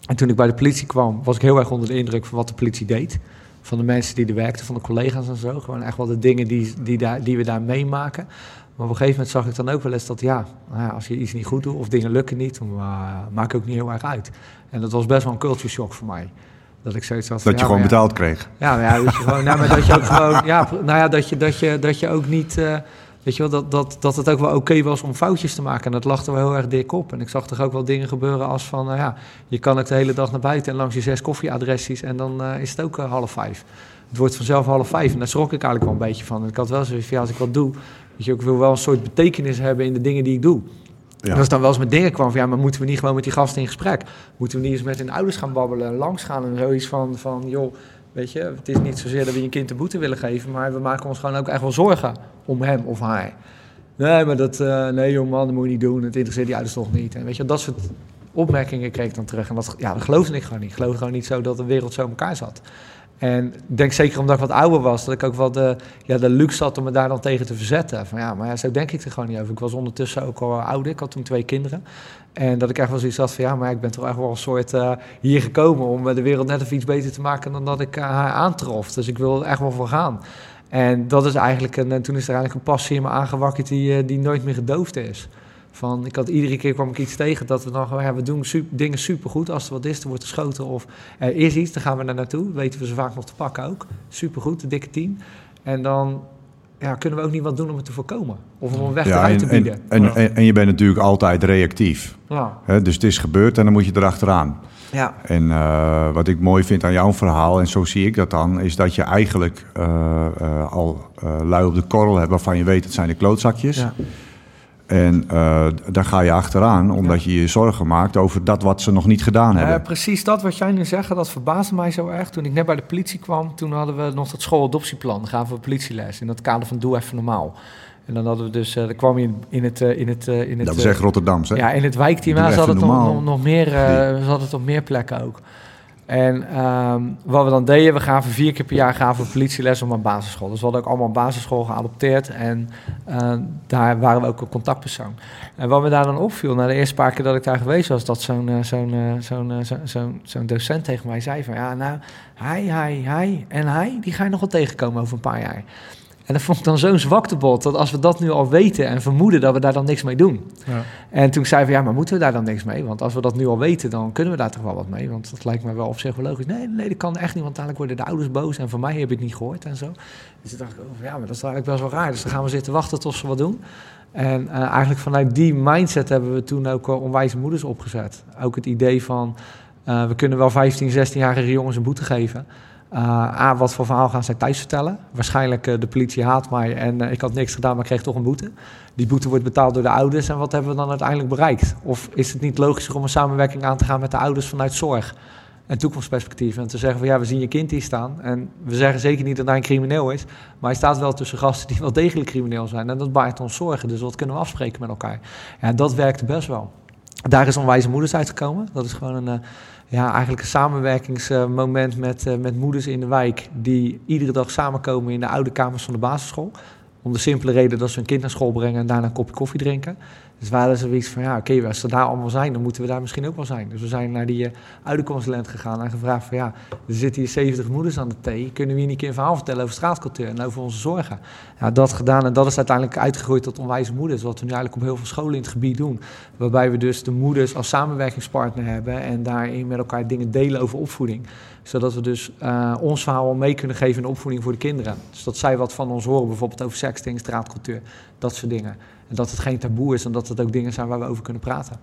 En toen ik bij de politie kwam, was ik heel erg onder de indruk van wat de politie deed van de mensen die er werkten, van de collega's en zo. Gewoon echt wel de dingen die, die, daar, die we daar meemaken. Maar op een gegeven moment zag ik dan ook wel eens dat, ja, nou ja als je iets niet goed doet of dingen lukken niet, dan uh, maakt ook niet heel erg uit. En dat was best wel een culture shock voor mij. Dat ik zoiets had. Dat je gewoon betaald kreeg. Ja, ja, dat je gewoon, nou, maar dat je ook gewoon, ja, nou ja, dat je, dat je, dat je ook niet, uh, weet je wel, dat, dat, dat het ook wel oké was om foutjes te maken. En dat lag er wel heel erg dik op. En ik zag toch ook wel dingen gebeuren als van, nou ja, je kan ook de hele dag naar buiten en langs je zes koffieadressies en dan uh, is het ook uh, half vijf. Het wordt vanzelf half vijf en daar schrok ik eigenlijk wel een beetje van. En ik had wel zoiets van, ja, als ik wat doe, weet je, ik wil wel een soort betekenis hebben in de dingen die ik doe. Ja. En als dan wel eens met dingen kwam van ja, maar moeten we niet gewoon met die gasten in gesprek? Moeten we niet eens met hun ouders gaan babbelen, langs gaan en zoiets van, van joh, weet je, het is niet zozeer dat we je kind een boete willen geven, maar we maken ons gewoon ook echt wel zorgen om hem of haar. Nee, maar dat, uh, nee jongeman, dat moet je niet doen, het interesseert die ouders toch niet. En weet je, dat soort opmerkingen kreeg ik dan terug. En dat, ja, dat geloofde ik gewoon niet. Ik geloofde gewoon niet zo dat de wereld zo in elkaar zat. En ik denk zeker omdat ik wat ouder was, dat ik ook wel de, ja, de luxe had om me daar dan tegen te verzetten. Van ja, maar ja, zo denk ik er gewoon niet over. Ik was ondertussen ook al ouder, ik had toen twee kinderen. En dat ik echt wel zoiets had van ja, maar ik ben toch echt wel een soort uh, hier gekomen om de wereld net even iets beter te maken dan dat ik uh, haar aantrof. Dus ik wil er echt wel voor gaan. En dat is eigenlijk een, en toen is er eigenlijk een passie in me aangewakkerd die, die nooit meer gedoofd is. Van, ik had iedere keer kwam ik iets tegen dat we dan ja, we doen super, dingen supergoed. Als er wat is, er wordt geschoten of er is iets, dan gaan we daar naartoe. Weten we ze vaak nog te pakken ook. Supergoed, de dikke team. En dan ja, kunnen we ook niet wat doen om het te voorkomen. Of om een weg ja, eruit te bieden. En, en, en, en, je bent natuurlijk altijd reactief. Ja. dus het is gebeurd en dan moet je erachteraan. Ja. En uh, wat ik mooi vind aan jouw verhaal, en zo zie ik dat dan, is dat je eigenlijk uh, uh, al lui op de korrel hebt waarvan je weet het zijn de klootzakjes. Ja. En uh, daar ga je achteraan, omdat je je zorgen maakt over dat wat ze nog niet gedaan hebben. Precies dat wat jij nu zegt, dat verbaasde mij zo erg. Toen ik net bij de politie kwam, toen hadden we nog dat schooladoptieplan. Dan gaven we politieles in het kader van Doe Even Normaal. En dan hadden we dus, uh, kwam je in, in het... Uh, in het, in het dat is echt Rotterdams, hè? Ja, in het wijkteam. Ze hadden, het nog, nog, meer, ze hadden het op meer plekken ook. En um, wat we dan deden, we gaven vier keer per jaar gaven politieles op een basisschool. Dus we hadden ook allemaal basisschool geadopteerd en uh, daar waren we ook een contactpersoon. En wat me daar dan opviel, na de eerste paar keer dat ik daar geweest was, dat zo'n uh, zo'n uh, zo'n zo'n zo'n docent tegen mij zei van, ja nou, hij, hij, hij en hij, die ga je nog wel tegenkomen over een paar jaar. En dat vond ik dan zo'n zwaktebod, dat als we dat nu al weten en vermoeden, dat we daar dan niks mee doen. Ja. En toen zei we, ja, maar moeten we daar dan niks mee? Want als we dat nu al weten, dan kunnen we daar toch wel wat mee. Want dat lijkt me wel op zich wel logisch. Nee, nee, dat kan echt niet, want dadelijk worden de ouders boos. En van mij heb ik het niet gehoord en zo. Dus toen dacht ik, oh, ja, maar dat is eigenlijk best wel raar. Dus dan gaan we zitten wachten tot ze wat doen. En uh, eigenlijk vanuit die mindset hebben we toen ook uh, onwijze moeders opgezet. Ook het idee van, uh, we kunnen wel 15, 16-jarige jongens een boete geven... Uh, A, wat voor verhaal gaan zij thuis vertellen? Waarschijnlijk uh, de politie haat mij en uh, ik had niks gedaan, maar kreeg toch een boete. Die boete wordt betaald door de ouders en wat hebben we dan uiteindelijk bereikt? Of is het niet logischer om een samenwerking aan te gaan met de ouders vanuit zorg en toekomstperspectief? En te zeggen van ja, we zien je kind hier staan en we zeggen zeker niet dat hij een crimineel is, maar hij staat wel tussen gasten die wel degelijk crimineel zijn en dat baart ons zorgen. Dus wat kunnen we afspreken met elkaar? Ja, dat werkte best wel. Daar is onwijze moeders uitgekomen. Dat is gewoon een ja, eigenlijk een samenwerkingsmoment met, uh, met moeders in de wijk die iedere dag samenkomen in de oude kamers van de basisschool. Om de simpele reden dat ze hun kind naar school brengen en daarna een kopje koffie drinken. Dus we hadden zoiets van, ja, oké, als ze daar allemaal zijn, dan moeten we daar misschien ook wel zijn. Dus we zijn naar die uh, ouderconsulent gegaan en gevraagd van, ja, er zitten hier 70 moeders aan de thee. Kunnen we hier een keer een verhaal vertellen over straatcultuur en over onze zorgen? Ja, dat gedaan en dat is uiteindelijk uitgegroeid tot onwijze moeders. Wat we nu eigenlijk op heel veel scholen in het gebied doen. Waarbij we dus de moeders als samenwerkingspartner hebben en daarin met elkaar dingen delen over opvoeding zodat we dus uh, ons verhaal mee kunnen geven in opvoeding voor de kinderen. Dus dat zij wat van ons horen, bijvoorbeeld over sexting, straatcultuur, dat soort dingen. En dat het geen taboe is en dat het ook dingen zijn waar we over kunnen praten.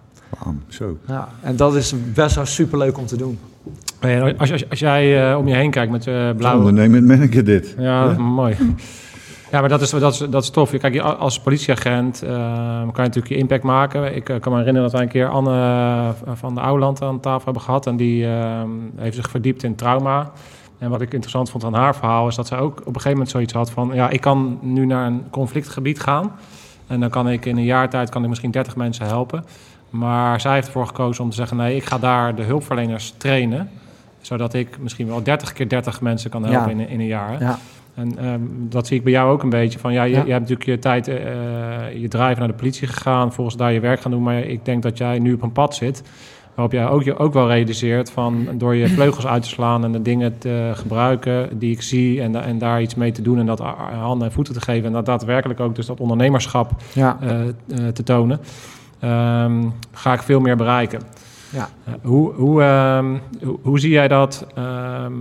Bam, zo. Ja, en dat is best wel superleuk om te doen. Als, als, als jij uh, om je heen kijkt met uh, blauwe... Ondernemend manager dit. Ja, ja? mooi. Ja, maar dat is, dat is, dat is tof. Kijk, als politieagent uh, kan je natuurlijk je impact maken. Ik uh, kan me herinneren dat wij een keer Anne van de Ouwland aan tafel hebben gehad. En die uh, heeft zich verdiept in trauma. En wat ik interessant vond aan haar verhaal is dat zij ook op een gegeven moment zoiets had van... ja, ik kan nu naar een conflictgebied gaan... En dan kan ik in een jaar tijd kan ik misschien 30 mensen helpen. Maar zij heeft ervoor gekozen om te zeggen: nee, ik ga daar de hulpverleners trainen. Zodat ik misschien wel 30 keer 30 mensen kan helpen in, in, een jaar. Ja. En um, dat zie ik bij jou ook een beetje. Van, ja, je, ja. je hebt natuurlijk je tijd, uh, je drive naar de politie gegaan, volgens daar je werk gaan doen. Maar ik denk dat jij nu op een pad zit Waarop jij ook, je ook wel realiseert van door je vleugels uit te slaan en de dingen te gebruiken die ik zie en, en daar iets mee te doen en dat handen en voeten te geven en dat daadwerkelijk ook dus dat ondernemerschap ja. uh, uh, te tonen, um, ga ik veel meer bereiken. Ja. hoe, hoe, ehm, hoe, hoe, zie jij dat ehm,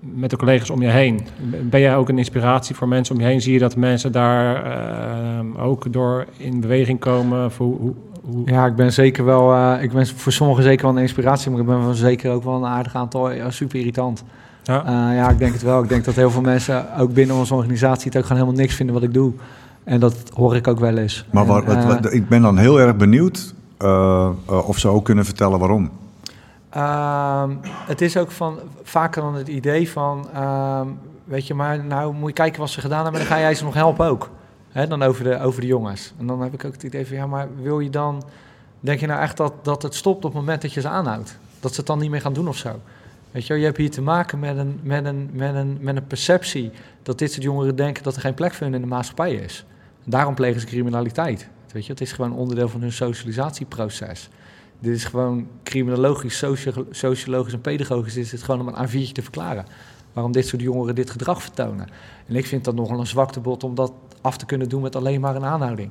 met de collega's om je heen? Ben jij ook een inspiratie voor mensen om je heen? Zie je dat mensen daar ehm, ook door in beweging komen? Hoe, hoe, ja, ik ben zeker wel, uh, ik ben voor sommigen zeker wel een inspiratie, maar ik ben van zeker ook wel een aardig aantal ja, super irritant. Ja. Uh, ja, ik denk het wel. Ik denk dat heel veel mensen, ook binnen onze organisatie, het ook gewoon helemaal niks vinden wat ik doe. En dat hoor ik ook wel eens. Maar wat, wat, ik ben dan heel erg benieuwd uh, of ze ook kunnen vertellen waarom. Ehm, het is ook van vaker dan het idee van, ehm, weet je, maar nou moet je kijken wat ze gedaan hebben, dan ga jij ze nog helpen ook. Dan over de, over de jongens. En dan heb ik ook het idee van, ja, maar wil je dan... Denk je nou echt dat, dat het stopt op het moment dat je ze aanhoudt? Dat ze het dan niet meer gaan doen of zo? Weet je, je hebt hier te maken met een, met, een, met, een, met een perceptie dat dit soort jongeren denken dat er geen plek voor in de maatschappij is. Daarom plegen ze criminaliteit. Weet je, het is gewoon onderdeel van hun socialisatieproces. Dit is gewoon criminologisch, sociologisch en pedagogisch is het gewoon om een A4'tje te verklaren. Waarom dit soort jongeren dit gedrag vertonen. En ik vind dat nogal een zwaktebod om dat af te kunnen doen met alleen maar een aanhouding.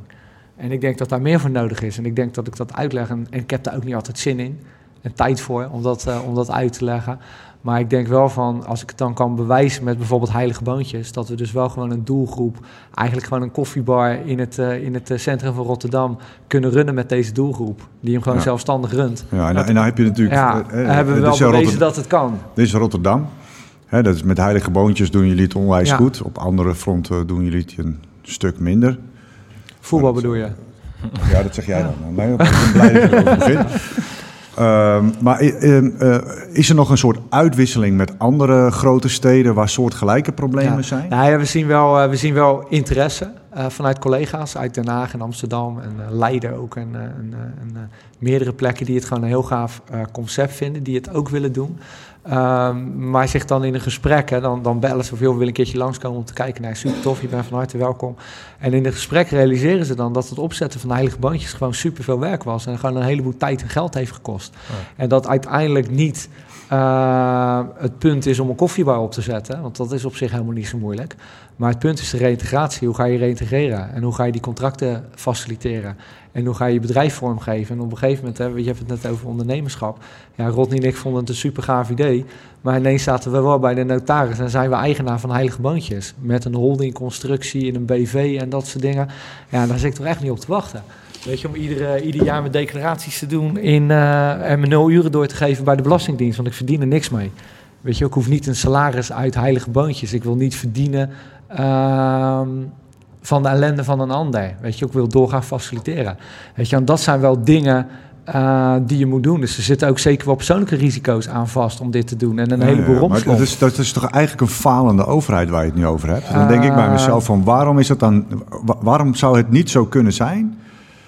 En ik denk dat daar meer voor nodig is. En ik denk dat ik dat uitleg. En, ik heb daar ook niet altijd zin in en tijd voor om dat, uh, om dat uit te leggen. Maar ik denk wel van, als ik het dan kan bewijzen met bijvoorbeeld heilige boontjes, dat we dus wel gewoon een doelgroep, eigenlijk gewoon een koffiebar in het, uh, in het eh, centrum van Rotterdam kunnen runnen met deze doelgroep. Die hem gewoon zelfstandig runt. Ja, en, en dan heb je natuurlijk... Ja, hebben we wel bewezen dat het kan. Dit is Rotterdam. Hè, dat is met heilige boontjes doen jullie het onwijs goed. Op andere fronten doen jullie het een stuk minder. Voetbal bedoel je? Ja, dat zeg jij dan. Nee, ik ben blij dat je begint. Um, maar uh, is er nog een soort uitwisseling met andere grote steden waar soortgelijke problemen zijn? Nou ja, we zien wel, uh, we zien wel interesse vanuit collega's uit Den Haag en Amsterdam en Leiden ook. En, en meerdere plekken die het gewoon een heel gaaf concept vinden, die het ook willen doen. Um, maar zich dan in een gesprek, hè, dan, dan bellen ze of je wil een keertje langskomen om te kijken. naar super tof, je bent van harte welkom. En in het gesprek realiseren ze dan dat het opzetten van heilige bandjes gewoon super veel werk was. En gewoon een heleboel tijd en geld heeft gekost. En dat uiteindelijk niet uh, het punt is om een koffiebar op te zetten. Want dat is op zich helemaal niet zo moeilijk. Maar het punt is de reïntegratie. Hoe ga je reïntegreren? En hoe ga je die contracten faciliteren? En hoe ga je je bedrijf vormgeven? En op een gegeven moment, hè, je hebt het net over ondernemerschap. Ja, Rodney en ik vonden het een super gaaf idee. Maar ineens zaten we wel bij de notaris en zijn we eigenaar van Heilige Boontjes. Met een holdingconstructie in een BV en dat soort dingen. Ja, daar zit ik toch echt niet op te wachten. Weet je, om iedere, ieder jaar mijn declaraties te doen in, uh, en mijn nul uren door te geven bij de Belastingdienst. Want ik verdien er niks mee. Weet je, ik hoef niet een salaris uit heilige boontjes. Ik wil niet verdienen uh, van de ellende van een ander. Weet je, ik wil doorgaan faciliteren. Weet je, en dat zijn wel dingen uh, die je moet doen. Dus er zitten ook zeker wel persoonlijke risico's aan vast om dit te doen. En een heleboel ja, Maar dat is, dat is toch eigenlijk een falende overheid waar je het nu over hebt? Dan denk ik bij mezelf van waarom is het dan... Waarom zou het niet zo kunnen zijn...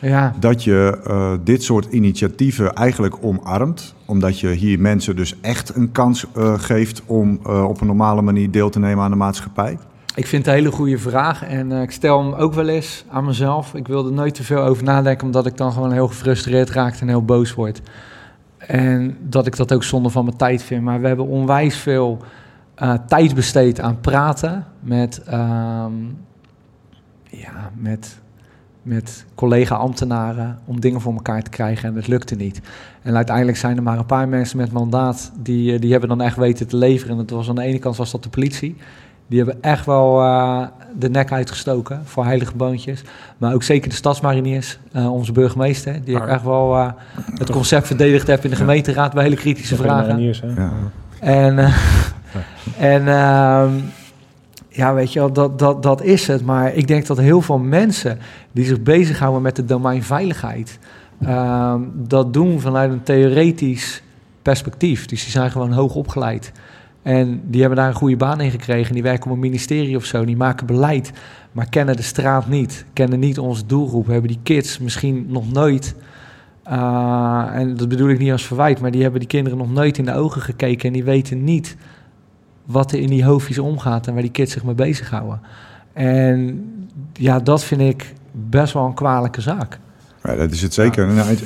Ja. Dat je uh, dit soort initiatieven eigenlijk omarmt. Omdat je hier mensen dus echt een kans uh, geeft om uh, op een normale manier deel te nemen aan de maatschappij? Ik vind het een hele goede vraag en ik stel hem ook wel eens aan mezelf. Ik wil er nooit te veel over nadenken, omdat ik dan gewoon heel gefrustreerd raak en heel boos word. En dat ik dat ook zonde van mijn tijd vind. Maar we hebben onwijs veel tijd besteed aan praten met, ehm, ja, met met collega-ambtenaren om dingen voor elkaar te krijgen en het lukte niet. En uiteindelijk zijn er maar een paar mensen met mandaat die, eh, die hebben dan echt weten te leveren. En dat was aan de ene kant was dat de politie. Die hebben echt wel uh, de nek uitgestoken voor heilige boontjes. Maar ook zeker de stadsmariniers, uh, onze burgemeester, die echt wel uh, het concept verdedigd heeft in de gemeenteraad bij hele kritische vragen. Ja. En, en ehm, ja, weet je wel, dat, dat, dat is het. Maar ik denk dat heel veel mensen die zich bezighouden met het domein veiligheid, ehm, dat doen vanuit een theoretisch perspectief. Dus die zijn gewoon hoog opgeleid. En die hebben daar een goede baan in gekregen. Die werken op een ministerie of zo. Die maken beleid, maar kennen de straat niet. Kennen niet onze doelgroep. Hebben die kids misschien nog nooit. Uh, en dat bedoel ik niet als verwijt, maar die hebben die kinderen nog nooit in de ogen gekeken. En die weten niet wat er in die hoofdjes omgaat en waar die kids zich mee bezighouden. En ja, dat vind ik best wel een kwalijke zaak. Ja, dat is het zeker. Ja. Nou,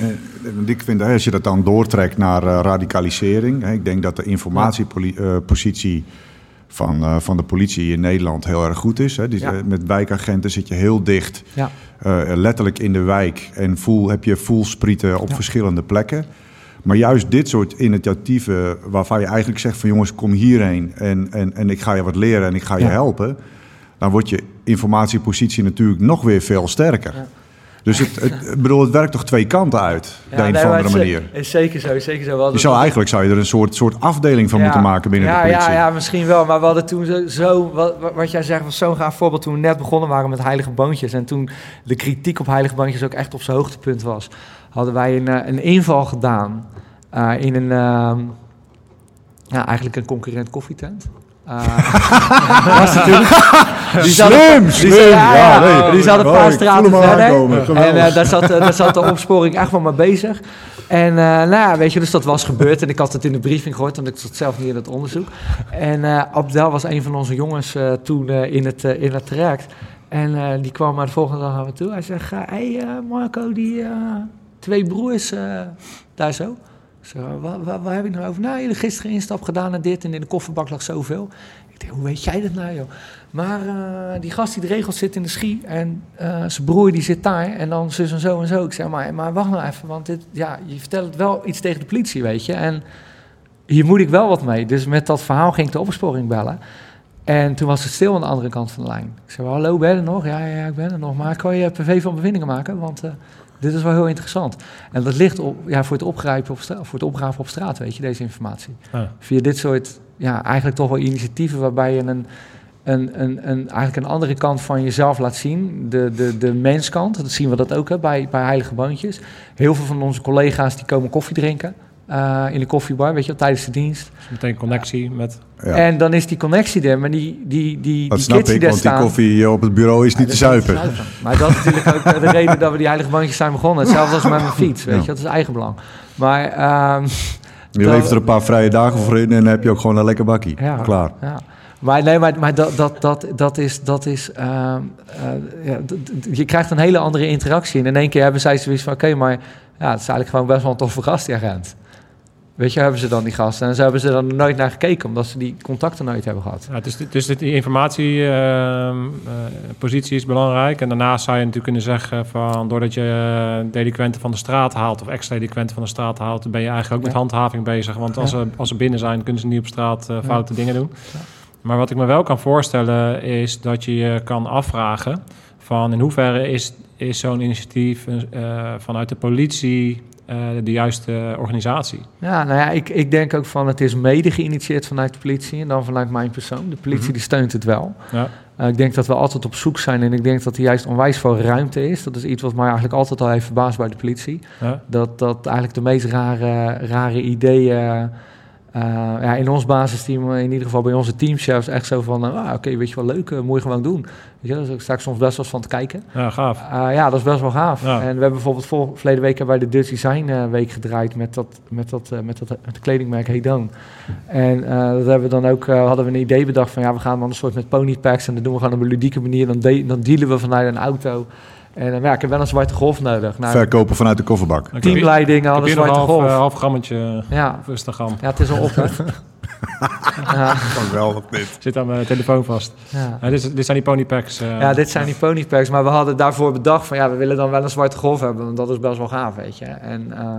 ik vind, als je dat dan doortrekt naar uh, radicalisering, ik denk dat de informatiepositie van, uh, van de politie in Nederland heel erg goed is. Hè. Die, ja. Met wijkagenten zit je heel dicht, letterlijk in de wijk en voel, heb je voelsprieten op verschillende plekken. Maar juist dit soort initiatieven waarvan je eigenlijk zegt van jongens, kom hierheen en, en, en ik ga je wat leren en ik ga je helpen. Dan wordt je informatiepositie natuurlijk nog weer veel sterker. Ja. Dus het, het, bedoel, het werkt toch twee kanten uit, ja, de een of andere manier. Is zeker zo, zeker zo. Je zou, eigenlijk zou je er een soort, soort afdeling van moeten maken binnen ja, de politie. Ja, ja, misschien wel. Maar we hadden toen zo, zo wat, wat jij zegt, was zo'n gaaf voorbeeld toen we net begonnen waren met heilige boontjes. En toen de kritiek op heilige boontjes ook echt op zijn hoogtepunt was, hadden wij een, eh, een inval gedaan uh, in een, uh, ja, eigenlijk een concurrent koffietent. Uh, was natuurlijk. Die slim, slim. Die, ja, ja, nee, die zat een paar straten verder. En uh, daar, zat, daar zat de opsporing echt wel mee bezig. En uh, nou ja, weet je, dus dat was gebeurd. En ik had het in de briefing gehoord, want ik zat zelf niet in het onderzoek. En uh, Abdel was een van onze jongens toen in, het, in het traject. En die kwam maar de volgende dag naar me toe. Hij zegt, hé hey, Marco, die twee broers daar zo. Zo, waar, heb ik nou over? Nou, jullie gisteren instap gedaan en dit en in de kofferbak lag zoveel. Ik denk, hoe weet jij dat nou, joh? Maar uh, die gast die de regels zit in de schie en uh, zijn broer die zit daar en dan zus en zo en zo. Ik zeg, maar, maar wacht nou even, want dit, ja, je vertelt wel iets tegen de politie, weet je. En hier moet ik wel wat mee. Dus met dat verhaal ging ik de opsporing bellen. En toen was het stil aan de andere kant van de lijn. Ik zei, hallo, ben je er nog? Ja, ja, ja ik ben er nog. Maar kan je PV van bevindingen maken? Want... dit is wel heel interessant. En dat ligt op, ja, voor, het opgrijpen op straat, voor het opgraven op straat, weet je, deze informatie. Via dit soort, ja, eigenlijk toch wel initiatieven waarbij je een, een, een, een, eigenlijk een andere kant van jezelf laat zien. De, de, de menskant, dat zien we dat ook hè, bij, bij Heilige Boontjes. Heel veel van onze collega's die komen koffie drinken. Uh, in de koffiebar, weet je, tijdens de dienst. Dus meteen connectie met. Ja. En dan is die connectie er, maar die die die Dat die snap ik, want die koffie op het bureau is niet te zuipen. Maar dat is natuurlijk ook de reden dat we die heilige bandjes zijn begonnen. Hetzelfde als met mijn fiets, weet je, dat is eigen belang. Maar um, je levert er een paar vrije dagen voor in en dan heb je ook gewoon een lekker bakkie. Ja, Klaar. Ja. Maar nee, maar, maar dat, dat, dat, dat is. Dat is uh, uh, ja, je krijgt een hele andere interactie. En in één keer hebben zij zoiets van: oké, okay, maar ja, het is eigenlijk gewoon best wel een toffe gast, die agent. Weet je, hebben ze dan die gasten. En ze hebben ze dan nooit naar gekeken, omdat ze die contacten nooit hebben gehad. Ja, dus, dus die informatiepositie uh, is belangrijk. En daarnaast zou je natuurlijk kunnen zeggen van... doordat je delinquenten van de straat haalt... of ex-delinquenten van de straat haalt... ben je eigenlijk ook ja. met handhaving bezig. Want als, ja. ze, als ze binnen zijn, kunnen ze niet op straat uh, foute dingen doen. Maar wat ik me wel kan voorstellen is dat je je kan afvragen... van in hoeverre is, is zo'n initiatief vanuit de politie uh, de juiste organisatie. Ja, nou ja, ik, ik denk ook van het is mede geïnitieerd vanuit de politie en dan vanuit mijn persoon. De politie mm -hmm. die steunt het wel. Ja. Uh, ik denk dat we altijd op zoek zijn en ik denk dat er juist onwijs veel ruimte is. Dat is iets wat mij eigenlijk altijd al heeft verbaasd bij de politie. Ja. Dat, dat eigenlijk de meest rare, rare ideeën Uh, ja, in ons basisteam, in ieder geval bij onze teamchefs, echt zo van, uh, ah, oké, okay, weet je wel, leuk, uh, moet je gewoon doen. Weet je, daar sta ik soms best wel van te kijken. Ja, gaaf. ja, dat is best wel gaaf. Ja. En we hebben bijvoorbeeld vol, verleden week wij de Dutch Design Week gedraaid met dat, met dat, met dat met kledingmerk Hedon. En dat hebben we dan ook, hadden we een idee bedacht van, ja, we gaan dan een soort met ponypacks en dat doen we gewoon op een ludieke manier. Dan, de, dan dealen we vanuit een auto. En dan ja, ik heb wel een zwarte golf nodig. Nou, Verkopen vanuit de kofferbak. Teamleiding aan de zwarte half, golf. Uh, half grammetje ja. op Instagram. Ja, het is al op, hè? ja. Geweldig dit. Zit aan mijn telefoon vast. Ja. Ja, dit, dit, zijn die ponypacks. Uh, ja, dit zijn die ponypacks. Maar we hadden daarvoor bedacht van... ja, we willen dan wel een zwarte golf hebben. Want dat is best wel gaaf, weet je. En... Uh,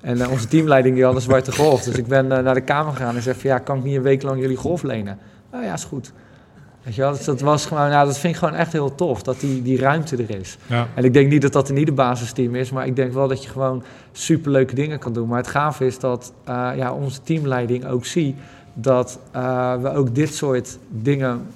en uh, onze teamleiding die had een zwarte golf. Dus ik ben naar de kamer gegaan en zei van... ja, kan ik niet een week lang jullie golf lenen? Nou ja, is goed. Weet je wel, dus dat, was gewoon, nou, dat vind ik gewoon echt heel tof, dat die, die ruimte er is. Ja. En ik denk niet dat dat in ieder basisteam is, maar ik denk wel dat je gewoon superleuke dingen kan doen. Maar het gaaf is dat uh, ja, onze teamleiding ook ziet dat uh, we ook dit soort dingen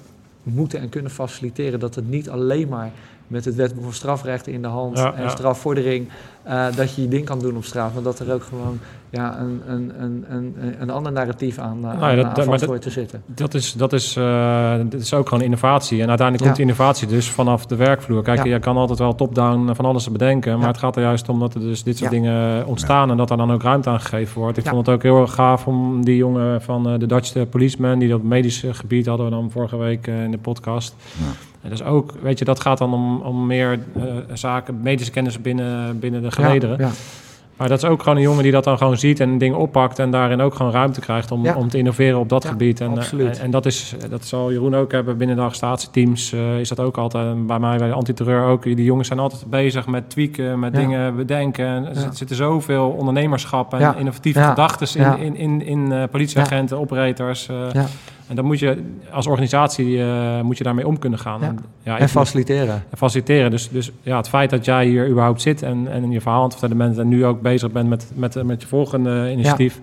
moeten en kunnen faciliteren. Dat het niet alleen maar met het wetboek van strafrechten in de hand ja, en ja. strafvordering, uh, dat je je ding kan doen op straat, maar dat er ook gewoon ja, een, een, een, een, een ander narratief aan, uh, nou ja, dat, aan dat, te zitten. Dat is, dat, is, uh, dat is ook gewoon innovatie. En uiteindelijk ja. komt innovatie dus vanaf de werkvloer. Kijk, je kan altijd wel top-down van alles bedenken, maar het gaat er juist om dat er dus dit soort dingen ontstaan en dat er dan ook ruimte aan gegeven wordt. Ik vond het ook heel erg gaaf om die jongen van de Dutch policeman, die dat medische gebied hadden we dan vorige week in de podcast. En dus ook, weet je, dat gaat dan om, om meer uh, zaken, medische kennis binnen, binnen de gelederen. Ja, ja. Maar dat is ook gewoon een jongen die dat dan gewoon ziet en dingen oppakt en daarin ook gewoon ruimte krijgt om, om te innoveren op dat gebied. En, en, en, dat, is, dat zal Jeroen ook hebben binnen de arrestatieteams. Uh, is dat ook altijd, bij mij bij de antiterreur ook. Die jongens zijn altijd bezig met tweaken, met dingen bedenken. Er zitten zoveel ondernemerschap en innovatieve gedachten in, in, in, in uh, politieagenten, operators. Uh, en dan moet je als organisatie uh, moet je daarmee om kunnen gaan. Ja. En, ja, en faciliteren. En faciliteren. Dus, dus ja, het feit dat jij hier überhaupt zit en, en in je verhaal aan het en nu ook bezig bent met, met, met je volgende initiatief.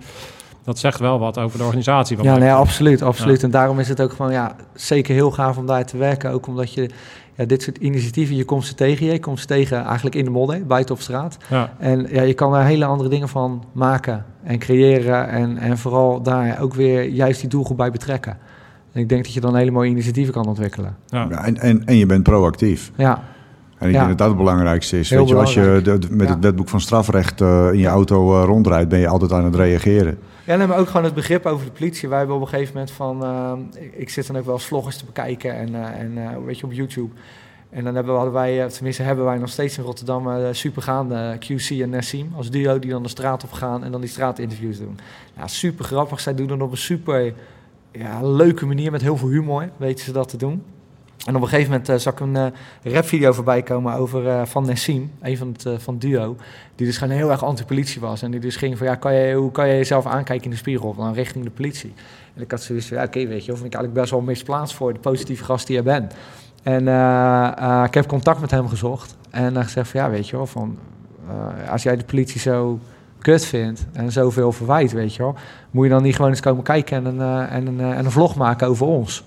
Dat zegt wel wat over de organisatie. Van ja, nee, absoluut. absoluut. En daarom is het ook gewoon ja, zeker heel gaaf om daar te werken. Ook omdat je ja, dit soort initiatieven, je komt ze tegen. Je komt ze tegen eigenlijk in de modder, buiten op straat. Ja. En ja, je kan daar hele andere dingen van maken en creëren. En, en vooral daar ook weer juist die doelgroep bij betrekken. En ik denk dat je dan hele mooie initiatieven kan ontwikkelen. Ja. en, en, en je bent proactief. Ja. En ik denk dat dat het belangrijkste is. Weet je, als je met het wetboek van strafrecht uh, in je auto uh, rondrijdt, ben je altijd aan het reageren. Ja, en ook gewoon het begrip over de politie. Wij hebben op een gegeven moment van... Uh, ik, zit dan ook wel vloggers te bekijken en, en weet je, op YouTube. En dan hebben, hadden wij, tenminste hebben wij nog steeds in Rotterdam supergaande QC en Nassim als duo die dan de straat op gaan en dan die straatinterviews doen. Ja, super grappig. Zij doen dan op een super ja, leuke manier met heel veel humor, weten ze dat te doen. En op een gegeven moment uh, zag ik een uh, rapvideo voorbij komen over uh, Van Nessim, een van het van Duo. Die dus gewoon heel erg anti-politie was. En die dus ging van, ja, kan hoe kan je jezelf aankijken in de spiegel? Dan richting de politie. En ik had zoiets van, ja, oké, weet je, of ik eigenlijk best wel misplaatst voor de positieve gast die je bent. En ik heb contact met hem gezocht. En hij gezegd van, ja, weet je wel, van, als jij de politie zo kut vindt en zoveel verwijt, weet je wel, moet je dan niet gewoon eens komen kijken en en een, en een vlog maken over ons?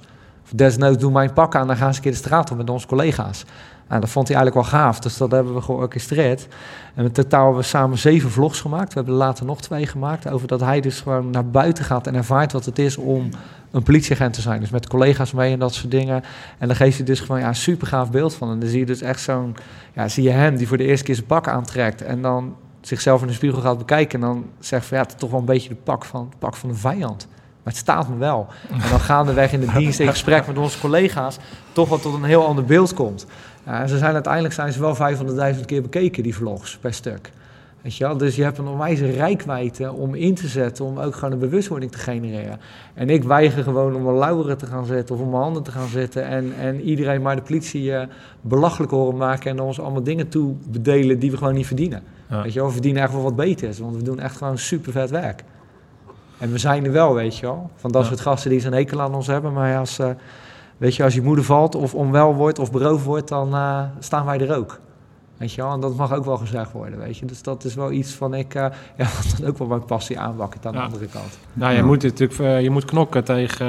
Desnoods doen mijn pak aan, dan gaan ze een keer de straat op met onze collega's. En dat vond hij eigenlijk wel gaaf, dus dat hebben we georchestreerd. En in totaal hebben we samen zeven vlogs gemaakt. We hebben er later nog twee gemaakt, over dat hij dus gewoon naar buiten gaat en ervaart wat het is om een politieagent te zijn. Dus met collega's mee en dat soort dingen. En dan geeft hij dus gewoon ja, een super gaaf beeld van. En dan zie je dus echt zo'n, ja, zie je hem die voor de eerste keer zijn pak aantrekt en dan zichzelf in de spiegel gaat bekijken en dan zegt van ja, het is toch wel een beetje de pak van, de pak van een vijand. Maar het staat me wel. En dan gaandeweg in de dienst in gesprek met onze collega's toch wat tot een heel ander beeld komt. en ze zijn uiteindelijk zijn ze wel 500.000 keer bekeken, die vlogs, per stuk. Weet je wel? Dus je hebt een onwijze rijkwijde om in te zetten, om ook gewoon een bewustwording te genereren. En ik weiger gewoon om een lauweren te gaan zetten of om mijn handen te gaan zetten en, en iedereen maar de politie uh, belachelijk horen maken en ons allemaal dingen toe bedelen die we gewoon niet verdienen. Weet je wel? We verdienen echt wel wat beters, want we doen echt gewoon super vet werk. En we zijn er wel, weet je wel. Van dat soort gasten die zo'n hekel aan ons hebben. Maar als, uh, weet je, als je moeder valt of onwel wordt of beroofd wordt, dan uh, staan wij er ook. Weet je wel, en dat mag ook wel gezegd worden, weet je. Dus dat is wel iets van ik, uh, ja, wat dan ook wel mijn passie aanwakkert aan de andere kant. Nou, je moet natuurlijk, je moet knokken tegen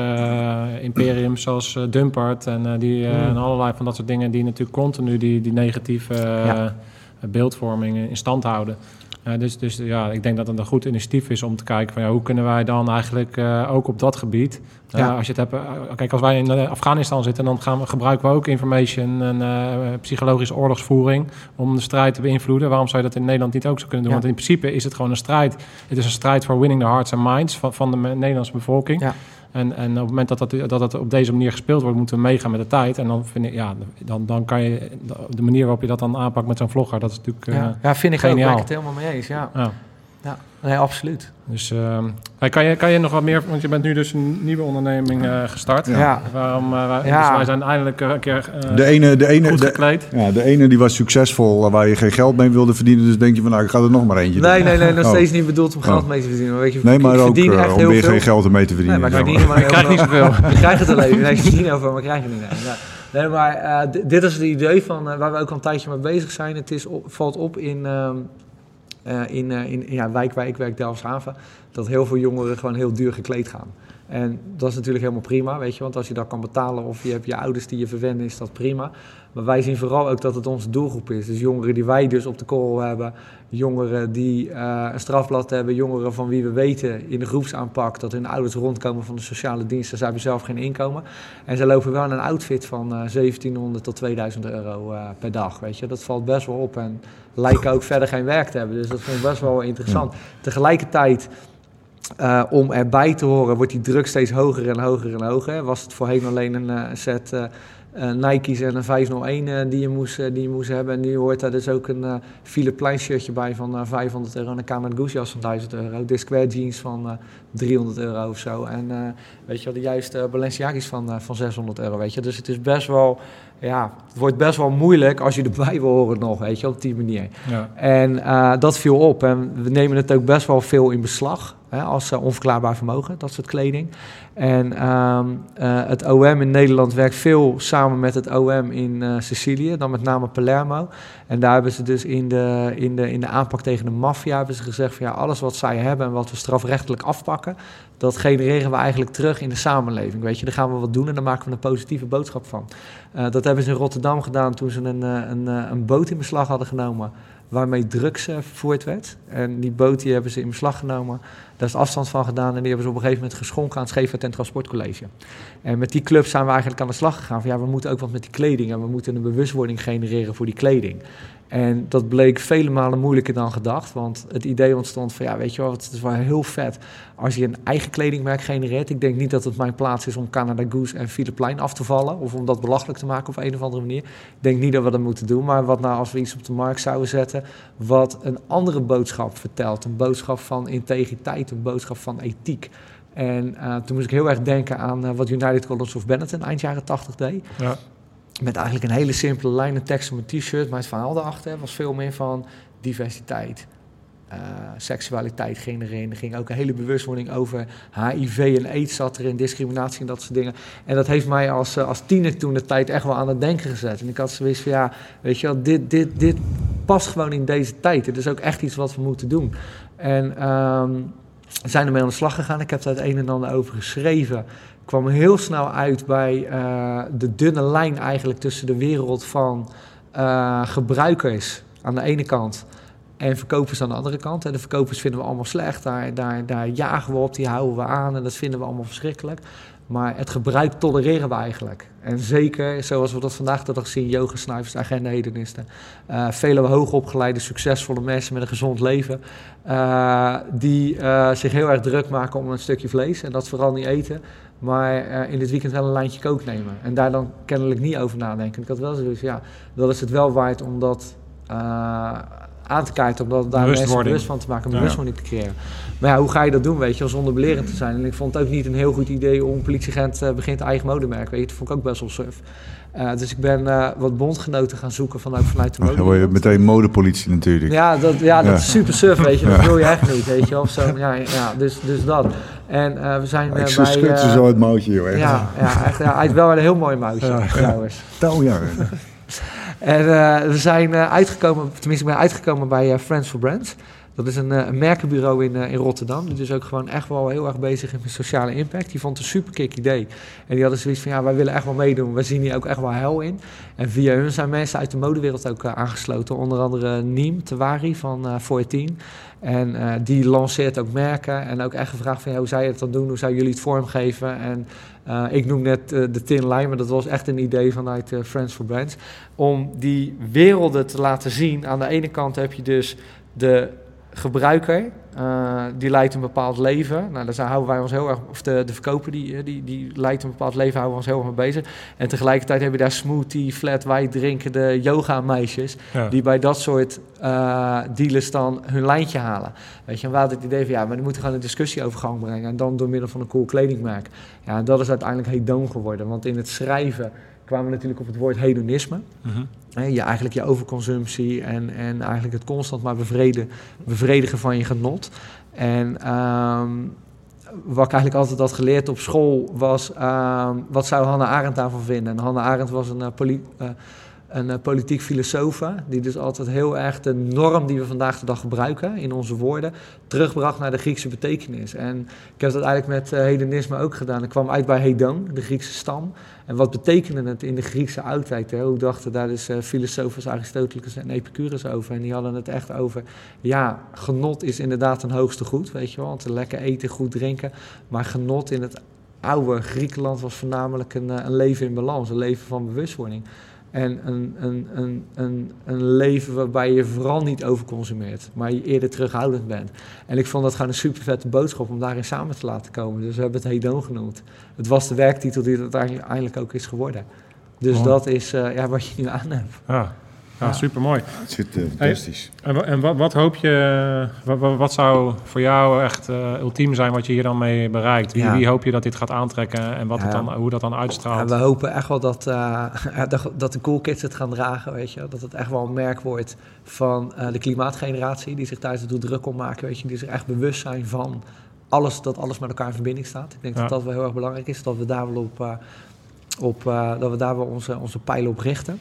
imperiums zoals Dumpert en, die, mm. en allerlei van dat soort dingen die natuurlijk continu die, die negatieve beeldvorming in stand houden. Ja, dus, dus ja, ik denk dat het een goed initiatief is om te kijken van ja, hoe kunnen wij dan eigenlijk uh, ook op dat gebied. Uh, ja. als je het hebt, uh, kijk, als wij in Afghanistan zitten, dan gaan we, gebruiken we ook information en psychologische oorlogsvoering om de strijd te beïnvloeden. Waarom zou je dat in Nederland niet ook zo kunnen doen? Ja. Want in principe is het gewoon een strijd. Het is een strijd voor winning the hearts and minds van, van de Nederlandse bevolking. Ja. En, en op het moment dat dat, dat dat op deze manier gespeeld wordt, moeten we meegaan met de tijd. En dan vind ik, ja, dan, dan kan je de manier waarop je dat dan aanpakt met zo'n vlogger, dat is natuurlijk. Ja, uh, ja vind ik geniaal. ook. Ben ik het helemaal mee eens. Ja. ja. Ja. Nee, absoluut. Dus uh, kan, je, kan je nog wat meer, want je bent nu dus een nieuwe onderneming uh, gestart. Ja. Waarom, uh, wij, ja. Dus wij zijn eindelijk een keer de ene, de ene, goed gekleed. De, ja, de ene die was succesvol waar je geen geld mee wilde verdienen. Dus denk je van nou, ik ga er nog maar eentje Nee, doen. nee, nee, nog oh. steeds niet bedoeld om geld oh. mee te verdienen. Maar weet je, nee, maar ook echt om weer geen geld mee te verdienen. Nee, maar ik, maar ik krijg niet zoveel. ik krijg het alleen. Nee, ik verdien heel veel, maar krijg het niet. Nee, nee maar dit is het idee van waar we ook al een tijdje mee bezig zijn. Het is, valt op in... Ehm, uh, in, uh, in ja, wijk waar ik werk, Delfshaven, dat heel veel jongeren gewoon heel duur gekleed gaan. En dat is natuurlijk helemaal prima, weet je, want als je dat kan betalen of je hebt je ouders die je verwennen, is dat prima. Maar wij zien vooral ook dat het onze doelgroep is. Dus jongeren die wij dus op de korrel hebben, jongeren die uh, een strafblad hebben, jongeren van wie we weten in de groepsaanpak dat hun ouders rondkomen van de sociale diensten, ze hebben zelf geen inkomen. En ze lopen wel in een outfit van uh, 1700 tot 2000 euro uh, per dag, weet je. Dat valt best wel op en lijken ook verder geen werk te hebben. Dus dat vond ik best wel interessant. Tegelijkertijd uh, om erbij te horen wordt die druk steeds hoger en hoger en hoger. Was het voorheen alleen een uh, set uh, Nike's en een 501 uh, die, je moest, die je moest hebben. En nu hoort daar dus ook een uh, Philip shirtje bij van 500 euro. En een Canada Goose van 1000 euro. De jeans van 300 euro of zo. En weet je wel, de juiste Balenciaga's van, van 600 euro, weet je. Dus het is best wel, ja, het wordt best wel moeilijk als je erbij wil horen nog, weet je, op die manier. Ja. En dat viel op. En we nemen het ook best wel veel in beslag hè, als uh, onverklaarbaar vermogen, dat soort kleding. En um, uh, het OM in Nederland werkt veel samen met het OM in uh, Sicilië, dan met name Palermo. En daar hebben ze dus in de, in de, in de aanpak tegen de maffia hebben ze gezegd van ja, alles wat zij hebben en wat we strafrechtelijk afpakken, dat genereren we eigenlijk terug in de samenleving. Weet je, daar gaan we wat doen en daar maken we een positieve boodschap van. Uh, dat hebben ze in Rotterdam gedaan toen ze een, een, een boot in beslag hadden genomen waarmee drugs vervoerd werd. En die boot die hebben ze in beslag genomen. Daar is afstand van gedaan en die hebben ze op een gegeven moment geschonken aan het en Transportcollege. En met die club zijn we eigenlijk aan de slag gegaan van ja, we moeten ook wat met die kleding en we moeten een bewustwording genereren voor die kleding. En dat bleek vele malen moeilijker dan gedacht. Want het idee ontstond van, ja, weet je wel, het is wel heel vet als je een eigen kledingmerk genereert. Ik denk niet dat het mijn plaats is om Canada Goose en Philip Plein af te vallen. Of om dat belachelijk te maken op een of andere manier. Ik denk niet dat we dat moeten doen. Maar wat nou als we iets op de markt zouden zetten wat een andere boodschap vertelt. Een boodschap van integriteit, een boodschap van ethiek. En uh, toen moest ik heel erg denken aan uh, wat United Colors of Benetton eind jaren 80 deed. Ja. Met eigenlijk een hele simpele lijnen tekst op een t-shirt. Maar het verhaal daarachter was veel meer van diversiteit. Uh, seksualiteit erin. Er ging ook een hele bewustwording over HIV en aids zat erin, discriminatie en dat soort dingen. En dat heeft mij als, als tiener toen de tijd echt wel aan het denken gezet. En ik had zoiets van, ja, weet je wel, dit, dit, dit past gewoon in deze tijd. Het is ook echt iets wat we moeten doen. En um, zijn ermee aan de slag gegaan. Ik heb daar het een en ander over geschreven kwam heel snel uit bij uh, de dunne lijn eigenlijk tussen de wereld van uh, gebruikers aan de ene kant en verkopers aan de andere kant. En de verkopers vinden we allemaal slecht, daar, daar, daar jagen we op, die houden we aan en dat vinden we allemaal verschrikkelijk. Maar het gebruik tolereren we eigenlijk. En zeker, zoals we dat vandaag de dag zien, yogasnuivers, agenda-hedonisten. Uh, vele hoogopgeleide, succesvolle mensen met een gezond leven. Uh, die uh, zich heel erg druk maken om een stukje vlees. En dat vooral niet eten. Maar in dit weekend wel een lijntje kook nemen. En daar dan kennelijk niet over nadenken. Ik had wel zoiets ja, dat is het wel waard om dat aan te kijken, om daar mensen bewust van te maken, een bewustwording te creëren. Maar ja, hoe ga je dat doen, weet je, zonder belerend te zijn? En ik vond het ook niet een heel goed idee om politieagent uh, begint eigen modemerk, weet je, dat vond ik ook best wel surf. Uh, dus ik ben uh, wat bondgenoten gaan zoeken van, ook vanuit de mode. Dan word je meteen modepolitie natuurlijk. Ja, dat, ja, dat is super surf, weet je. Dat wil je echt niet, weet je. Of zo, ja, ja, dus, dus dat. En we zijn ik bij... Ik ze zo het mouwtje, joh. Echt. Ja, ja, echt, ja, hij is wel een heel mooi mouwtje, ja. trouwens. Touw, ja. En we zijn uitgekomen, tenminste ik ben uitgekomen bij Friends for Brands. Dat is een, een merkenbureau in, in Rotterdam. Die is ook gewoon echt wel heel erg bezig met sociale impact. Die vond het een super kick idee. En die hadden zoiets van, ja, wij willen echt wel meedoen. We zien hier ook echt wel hel in. En via hun zijn mensen uit de modewereld ook aangesloten. Onder andere Niem Tewari van uh, 14. En die lanceert ook merken. En ook echt gevraagd van, ja, hoe zou je het dan doen? Hoe zou jullie het vormgeven? En ik noem net de Tin Line, maar dat was echt een idee vanuit Friends for Brands. Om die werelden te laten zien. Aan de ene kant heb je dus de gebruiker, uh, die leidt een bepaald leven. Nou, daar houden wij ons heel erg, of de, de verkoper die, die, die leidt een bepaald leven, houden we ons heel erg mee bezig. En tegelijkertijd heb je daar smoothie, flat white drinkende yoga-meisjes, die bij dat soort uh, dealers dan hun lijntje halen. Weet je, en we hadden het idee van ja, maar die moeten gewoon een discussie over gang brengen. En dan door middel van een cool kledingmerk. Ja, en dat is uiteindelijk hedoon geworden. Want in het schrijven kwamen we natuurlijk op het woord hedonisme. Mm je, eigenlijk je overconsumptie en, en eigenlijk het constant maar bevredigen, bevredigen van je genot. En um, wat ik eigenlijk altijd had geleerd op school was, um, wat zou Hannah Arendt daarvan vinden? En Hannah Arendt was een, uh, uh, een uh, politiek filosoof, die dus altijd heel erg de norm die we vandaag de dag gebruiken in onze woorden, terugbracht naar de Griekse betekenis. En ik heb dat eigenlijk met hedonisme ook gedaan. Ik kwam uit bij hedon, de Griekse stam. En wat betekende het in de Griekse oudheid? Hè? Hoe dachten daar dus uh, filosofen Aristoteles en Epicurus over? En die hadden het echt over, ja, genot is inderdaad een hoogste goed, weet je wel. Want lekker eten, goed drinken. Maar genot in het oude Griekenland was voornamelijk een, eh, een leven in balans, een leven van bewustwording. En een, een, een, een, een leven waarbij je vooral niet overconsumeert, maar je eerder terughoudend bent. En ik vond dat gewoon een super vette boodschap om daarin samen te laten komen. Dus we hebben het Hedon genoemd. Het was de werktitel die het uiteindelijk ook is geworden. Dus dat is ja, wat je nu aan hebt. Ja. Ja, super mooi. Het zit fantastisch. en, en wat, wat, hoop je, wat, wat, zou voor jou echt ultiem zijn wat je hier dan mee bereikt? Wie, wie hoop je dat dit gaat aantrekken en wat het dan, hoe dat dan uitstraalt? we hopen echt wel dat, dat de cool kids het gaan dragen, weet je. Dat het echt wel een merk wordt van de klimaatgeneratie die zich thuis er druk om maken, weet je. Die zich echt bewust zijn van alles, dat alles met elkaar in verbinding staat. Ik denk dat dat wel heel erg belangrijk is, dat we daar wel op, uh, op uh, dat we daar wel onze, onze pijlen op richten.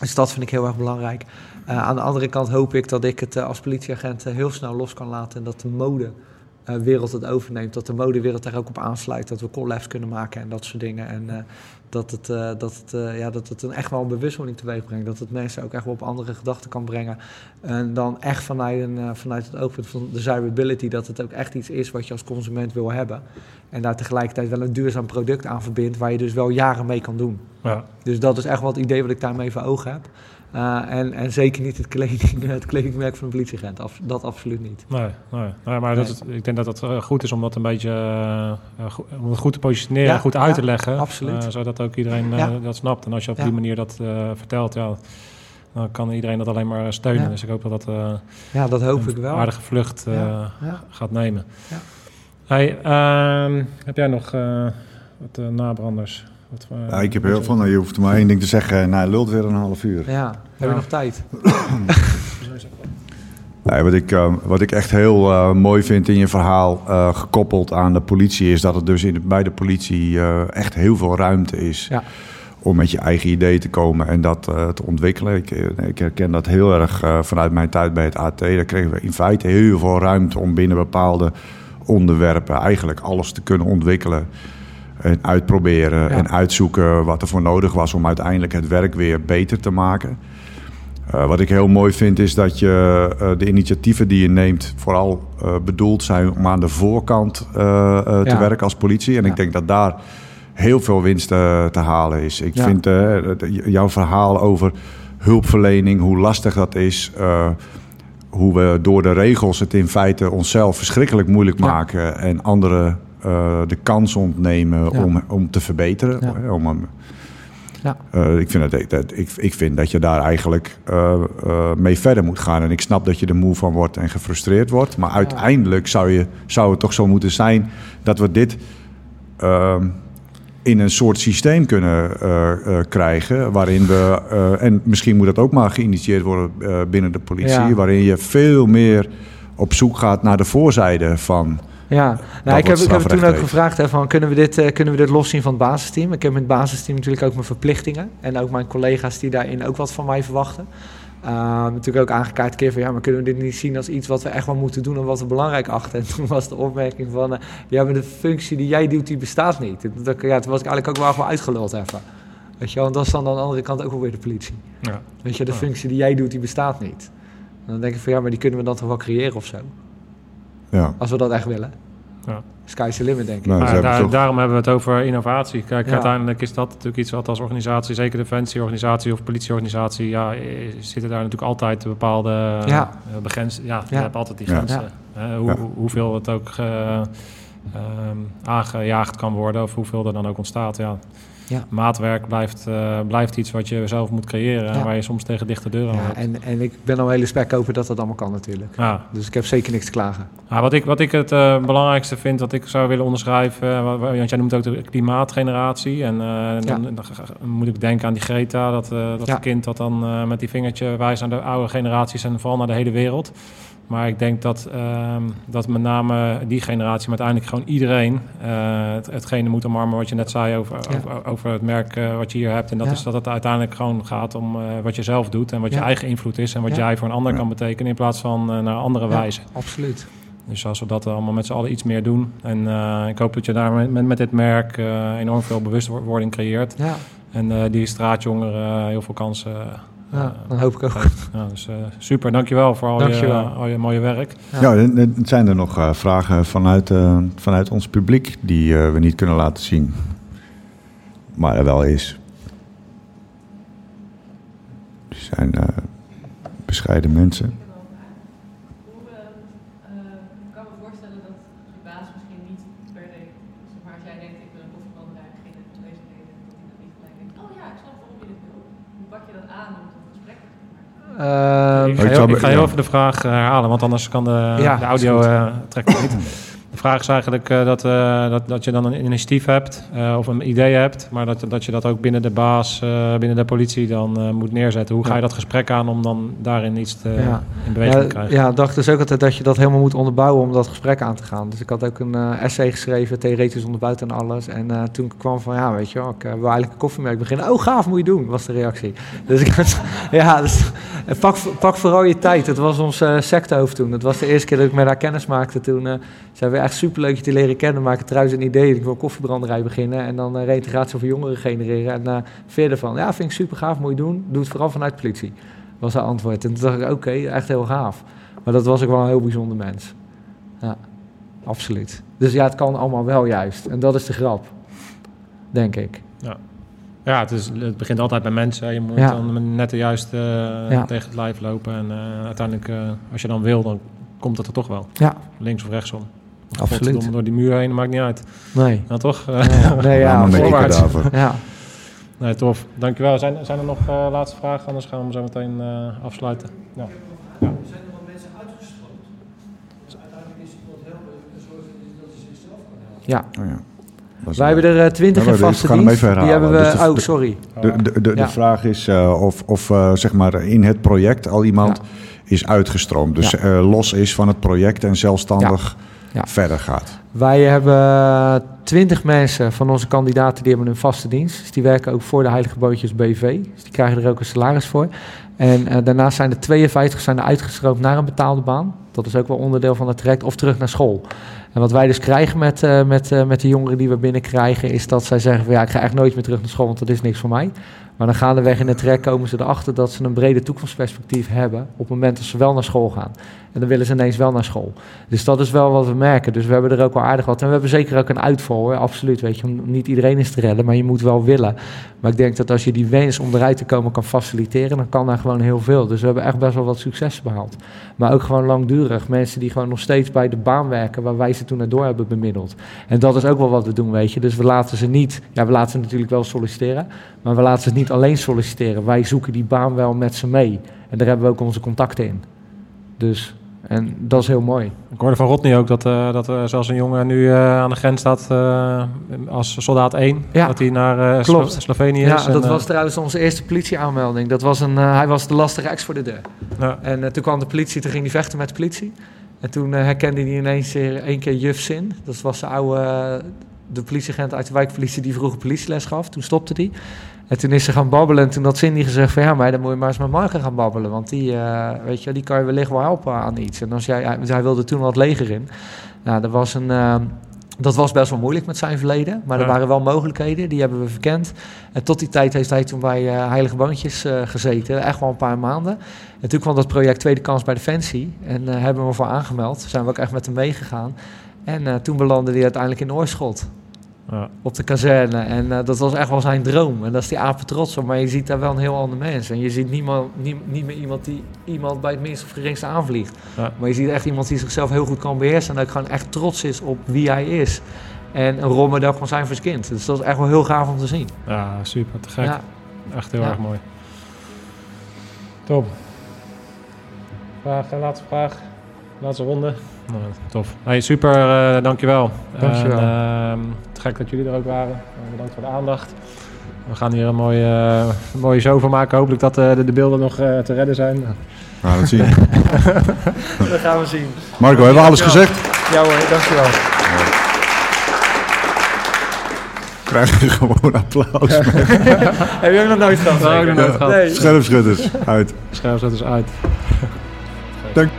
Dus dat vind ik heel erg belangrijk. Uh, aan de andere kant hoop ik dat ik het als politieagent heel snel los kan laten en dat de modewereld het overneemt. Dat de modewereld daar ook op aansluit. Dat we collabs kunnen maken en dat soort dingen. En dat het, uh, dat het, uh, ja, dat het een echt wel een bewustwording teweeg brengt. Dat het mensen ook echt wel op andere gedachten kan brengen. En dan echt vanuit, een, uh, vanuit het oogpunt van desirability, dat het ook echt iets is wat je als consument wil hebben. En daar tegelijkertijd wel een duurzaam product aan verbindt, waar je dus wel jaren mee kan doen. Ja. Dus dat is echt wel het idee wat ik daarmee voor ogen heb. Uh, en, en zeker niet het, kleding, het kledingmerk van een politieagent. Af, dat absoluut niet. Nee, nee. nee maar Dat ik denk dat het uh, goed is om dat een beetje uh, goed, om het goed te positioneren ja, goed uit te leggen. Absoluut. zodat ook iedereen dat snapt. En als je op die manier dat vertelt, ja, dan kan iedereen dat alleen maar steunen. Dus ik hoop dat dat, ja, dat hoop ik wel. aardige vlucht gaat nemen. Hey, ehm, heb jij nog wat nabranders? Ja, ik heb heel veel. Nou, je hoeft maar één ding te zeggen. Nou, lult weer een half uur. Ja, heb je nog tijd? nee, wat, ik, uh, wat ik echt heel uh, mooi vind in je verhaal, uh, gekoppeld aan de politie, is dat het dus in, bij de politie echt heel veel ruimte is. Ja. Om met je eigen idee te komen en dat te ontwikkelen. Ik, ik, herken dat heel erg vanuit mijn tijd bij het AT. Daar kregen we in feite heel veel ruimte om binnen bepaalde onderwerpen eigenlijk alles te kunnen ontwikkelen. En uitproberen en uitzoeken wat er voor nodig was om uiteindelijk het werk weer beter te maken. Uh, wat ik heel mooi vind is dat je uh, de initiatieven die je neemt vooral uh, bedoeld zijn om aan de voorkant te werken als politie. En ik denk dat daar heel veel winst te halen is. Ik vind jouw verhaal over hulpverlening, hoe lastig dat is hoe we door de regels het in feite onszelf verschrikkelijk moeilijk maken en anderen uh, de kans ontnemen om, om te verbeteren. Ja. Om, ja. Uh, ik, vind dat, dat, ik, ik vind dat je daar eigenlijk uh, mee verder moet gaan. En ik snap dat je er moe van wordt en gefrustreerd wordt. Maar uiteindelijk zou, je, zou het toch zo moeten zijn dat we dit ehm, in een soort systeem kunnen krijgen. Waarin we, en misschien moet dat ook maar geïnitieerd worden binnen de politie. Waarin je veel meer op zoek gaat naar de voorzijde van ja, nou, ik heb, ik heb toen ook gevraagd hè, van kunnen we, dit, uh, kunnen we dit loszien van het basisteam? Ik heb met het basisteam natuurlijk ook mijn verplichtingen en ook mijn collega's die daarin ook wat van mij verwachten. Uh, natuurlijk ook aangekaart keer van ja, maar kunnen we dit niet zien als iets wat we echt wel moeten doen en wat we belangrijk achten? En toen was de opmerking van uh, ja, maar de functie die jij doet, die bestaat niet. Dat, ja, toen was ik eigenlijk ook wel gewoon uitgeluld even. Weet je wel, en dat is dan aan de andere kant ook wel weer de politie. Ja. Weet je, de functie die jij doet, die bestaat niet. En dan denk ik van ja, maar die kunnen we dan toch wel creëren of zo. Ja. Als we dat echt willen. Ja. Sky's the limit, denk ik. Nou, maar daar, Daarom hebben we het over innovatie. Kijk, uiteindelijk is dat natuurlijk iets wat als organisatie, zeker defensieorganisatie of politieorganisatie, ja, zitten daar natuurlijk altijd bepaalde ja. Uh, begrenzen. Ja, je hebt altijd die grenzen. hoe, hoeveel het ook uh, aangejaagd kan worden of hoeveel er dan ook ontstaat. Ja. Ja. Maatwerk blijft, uh, blijft iets wat je zelf moet creëren. Ja. Waar je soms tegen dichte deuren ja, En, en ik ben al hele spek over dat dat allemaal kan natuurlijk. Ja. Dus ik heb zeker niks te klagen. Ja, wat, ik, wat ik het uh, belangrijkste vind, wat ik zou willen onderschrijven... Uh, want jij noemt ook de klimaatgeneratie. En dan, dan, moet ik denken aan die Greta, dat, dat kind dat dan met die vingertje wijst aan de oude generaties... en vooral naar de hele wereld. Maar ik denk dat, ehm, dat met name die generatie, maar uiteindelijk gewoon iedereen uh, het, hetgene moet omarmen wat je net zei over, over, over, het merk uh, wat je hier hebt. En dat is dat het uiteindelijk gewoon gaat om uh, wat je zelf doet en wat je eigen invloed is en wat jij voor een ander kan betekenen in plaats van naar andere wijze. Absoluut. Dus als we dat allemaal met z'n allen iets meer doen. En ik hoop dat je daar met, met, dit merk enorm veel bewustwording creëert. En die straatjongeren heel veel kansen ja, dan hoop ik ook. Ja, dus, uh, super, dankjewel voor al, Je, al je mooie werk. Ja, ja zijn er nog uh, vragen vanuit, uh, vanuit ons publiek die we niet kunnen laten zien, maar er wel is. Die zijn bescheiden mensen. pak je dat aan om het gesprek ik, ga heel, ik ga heel even de vraag herhalen, want anders kan de, ja, de audio uh, trekken. Niet. De vraag is eigenlijk uh, dat, uh, dat, dat je dan een initiatief hebt uh, of een idee hebt, maar dat, dat je dat ook binnen de baas, binnen de politie dan moet neerzetten. Hoe ga je dat gesprek aan om dan daarin iets te, in beweging te krijgen? Ja, ik dacht dus ook altijd dat je dat helemaal moet onderbouwen om dat gesprek aan te gaan. Dus ik had ook een essay geschreven, theoretisch onderbouwd en alles. En toen kwam van, ja, weet je wel, ik wil eigenlijk een koffiemerk beginnen. Oh, gaaf, moet je doen, was de reactie. Dus ik had, ja, dus, pak, pak vooral je tijd. Het was ons sectehoofd toen. Dat was de eerste keer dat ik met haar kennis maakte. Toen zijn we echt superleuk je te leren kennen. Maken trouwens een idee. Ik wil een koffiebranderij beginnen. En dan uh, reïntegratie van jongeren genereren. En uh, verder van, ja, vind ik super gaaf, moet je doen. Doe het vooral vanuit politie. Was haar antwoord. En toen dacht ik, oké, echt heel gaaf. Maar dat was ook wel een heel bijzonder mens. Ja, absoluut. Dus ja, het kan allemaal wel juist. En dat is de grap. Denk ik. Ja. Ja, het, is, het begint altijd bij mensen. Je moet ja. dan net de juiste uh, ja. tegen het lijf lopen. En uh, uiteindelijk, uh, als je dan wil, dan komt het er toch wel. Ja. Links of rechtsom. Absoluut. door die muur heen, maakt niet uit. Nee. Nou toch? Ja, nee, ja, voorwaarts. Ja. Nee, tof. Dankjewel. Zijn, zijn er nog uh, laatste vragen? Anders gaan we hem zo meteen uh, afsluiten. Ja. ja. Zijn er wel mensen uitgestroomd? Dus uiteindelijk is iemand helpen zorgen dat hij zichzelf kan helpen. Ja. Oh, ja. Wij hebben er uh, twintig in vaste dienst. Die hebben we... Dus de, oh, sorry. De, de, de, vraag is uh, of, of uh, zeg maar in het project al iemand ja. is uitgestroomd. Dus ja. los is van het project en zelfstandig ja. verder gaat. Wij hebben twintig mensen van onze kandidaten die hebben een vaste dienst. Dus die werken ook voor de Heilige Bootjes BV. Dus die krijgen er ook een salaris voor. En uh, daarnaast zijn er 52 zijn er uitgestroomd naar een betaalde baan. Dat is ook wel onderdeel van het traject. Of terug naar school. En wat wij dus krijgen met, uh, met, uh, met de jongeren die we binnenkrijgen... is dat zij zeggen van ja, ik ga echt nooit meer terug naar school... want dat is niks voor mij. Maar dan gaandeweg in het trek komen ze erachter dat ze een brede toekomstperspectief hebben... op het moment dat ze wel naar school gaan. En dan willen ze ineens wel naar school. Dus dat is wel wat we merken. Dus we hebben er ook wel aardig wat. En we hebben zeker ook een uitval, hoor. absoluut. Weet je, om niet iedereen is te redden, maar je moet wel willen. Maar ik denk dat als je die wens om eruit te komen kan faciliteren... dan kan daar gewoon heel veel. Dus we hebben echt best wel wat succes behaald. Maar ook gewoon langdurig. Mensen die gewoon nog steeds bij de baan werken... waar wij ze toen door hebben bemiddeld. En dat is ook wel wat we doen, weet je. Dus we laten ze niet... Ja, we laten ze natuurlijk wel solliciteren... maar we laten ze niet alleen solliciteren. Wij zoeken die baan wel met ze mee. En daar hebben we ook onze contacten in. Dus... En dat is heel mooi. Ik hoorde van Rodney ook dat, uh, dat uh, zelfs een jongen nu uh, aan de grens staat als soldaat 1. Ja, dat hij naar Slo Slovenië ja, is. Ja, dat was trouwens onze eerste politieaanmelding. Dat was een, hij was de lastige ex voor de deur. Ja. En toen kwam de politie, toen ging hij vechten met de politie. En toen herkende hij ineens één keer Juf Zin. Dat was de oude de politieagent uit de wijkpolitie die vroeger politieles gaf. Toen stopte hij. En toen is ze gaan babbelen en toen had Cindy gezegd van ja, maar dan moet je maar eens met Marken gaan babbelen. Want die, uh, weet je, die kan je wellicht wel helpen aan iets. En als jij, hij wilde toen wat leger in. Nou, dat was, een, uh, dat was best wel moeilijk met zijn verleden. Maar ja. er waren wel mogelijkheden, die hebben we verkend. En tot die tijd heeft hij toen bij uh, Heilige Boontjes gezeten. Echt wel een paar maanden. En toen kwam dat project Tweede Kans bij Defensie. En hebben we hem voor aangemeld. Zijn we ook echt met hem meegegaan. En toen belandde hij uiteindelijk in Oorschot. Ja. op de kazerne. En uh, dat was echt wel zijn droom. En dat is die apen trots op. Maar je ziet daar wel een heel ander mens. En je ziet niemand, nie, niet meer iemand die iemand bij het minste of geringste aanvliegt. Ja. Maar je ziet echt iemand die zichzelf heel goed kan beheersen. En ook gewoon echt trots is op wie hij is. En een rolmodel kan zijn voor zijn kind. Dus dat is echt wel heel gaaf om te zien. Ja, super. Te gek. Ja. Echt heel erg mooi. Top. Vraag, laatste vraag. Laatste ronde. Nou, tof. Hey, super, uh, dankjewel. Dankjewel. En, uh, te gek dat jullie er ook waren. Uh, bedankt voor de aandacht. We gaan hier een mooie, uh, mooie show van maken. Hopelijk dat de, de, beelden nog te redden zijn. We gaan het zien. dat gaan we zien. Marco, hebben we alles gezegd? Ja hoor, dankjewel. Ja. Krijg je gewoon applaus. Heb je ook nog nooit gehad? Nooit gehad. Nee. Scherpschutters, uit. Scherpschutters, uit. Dank.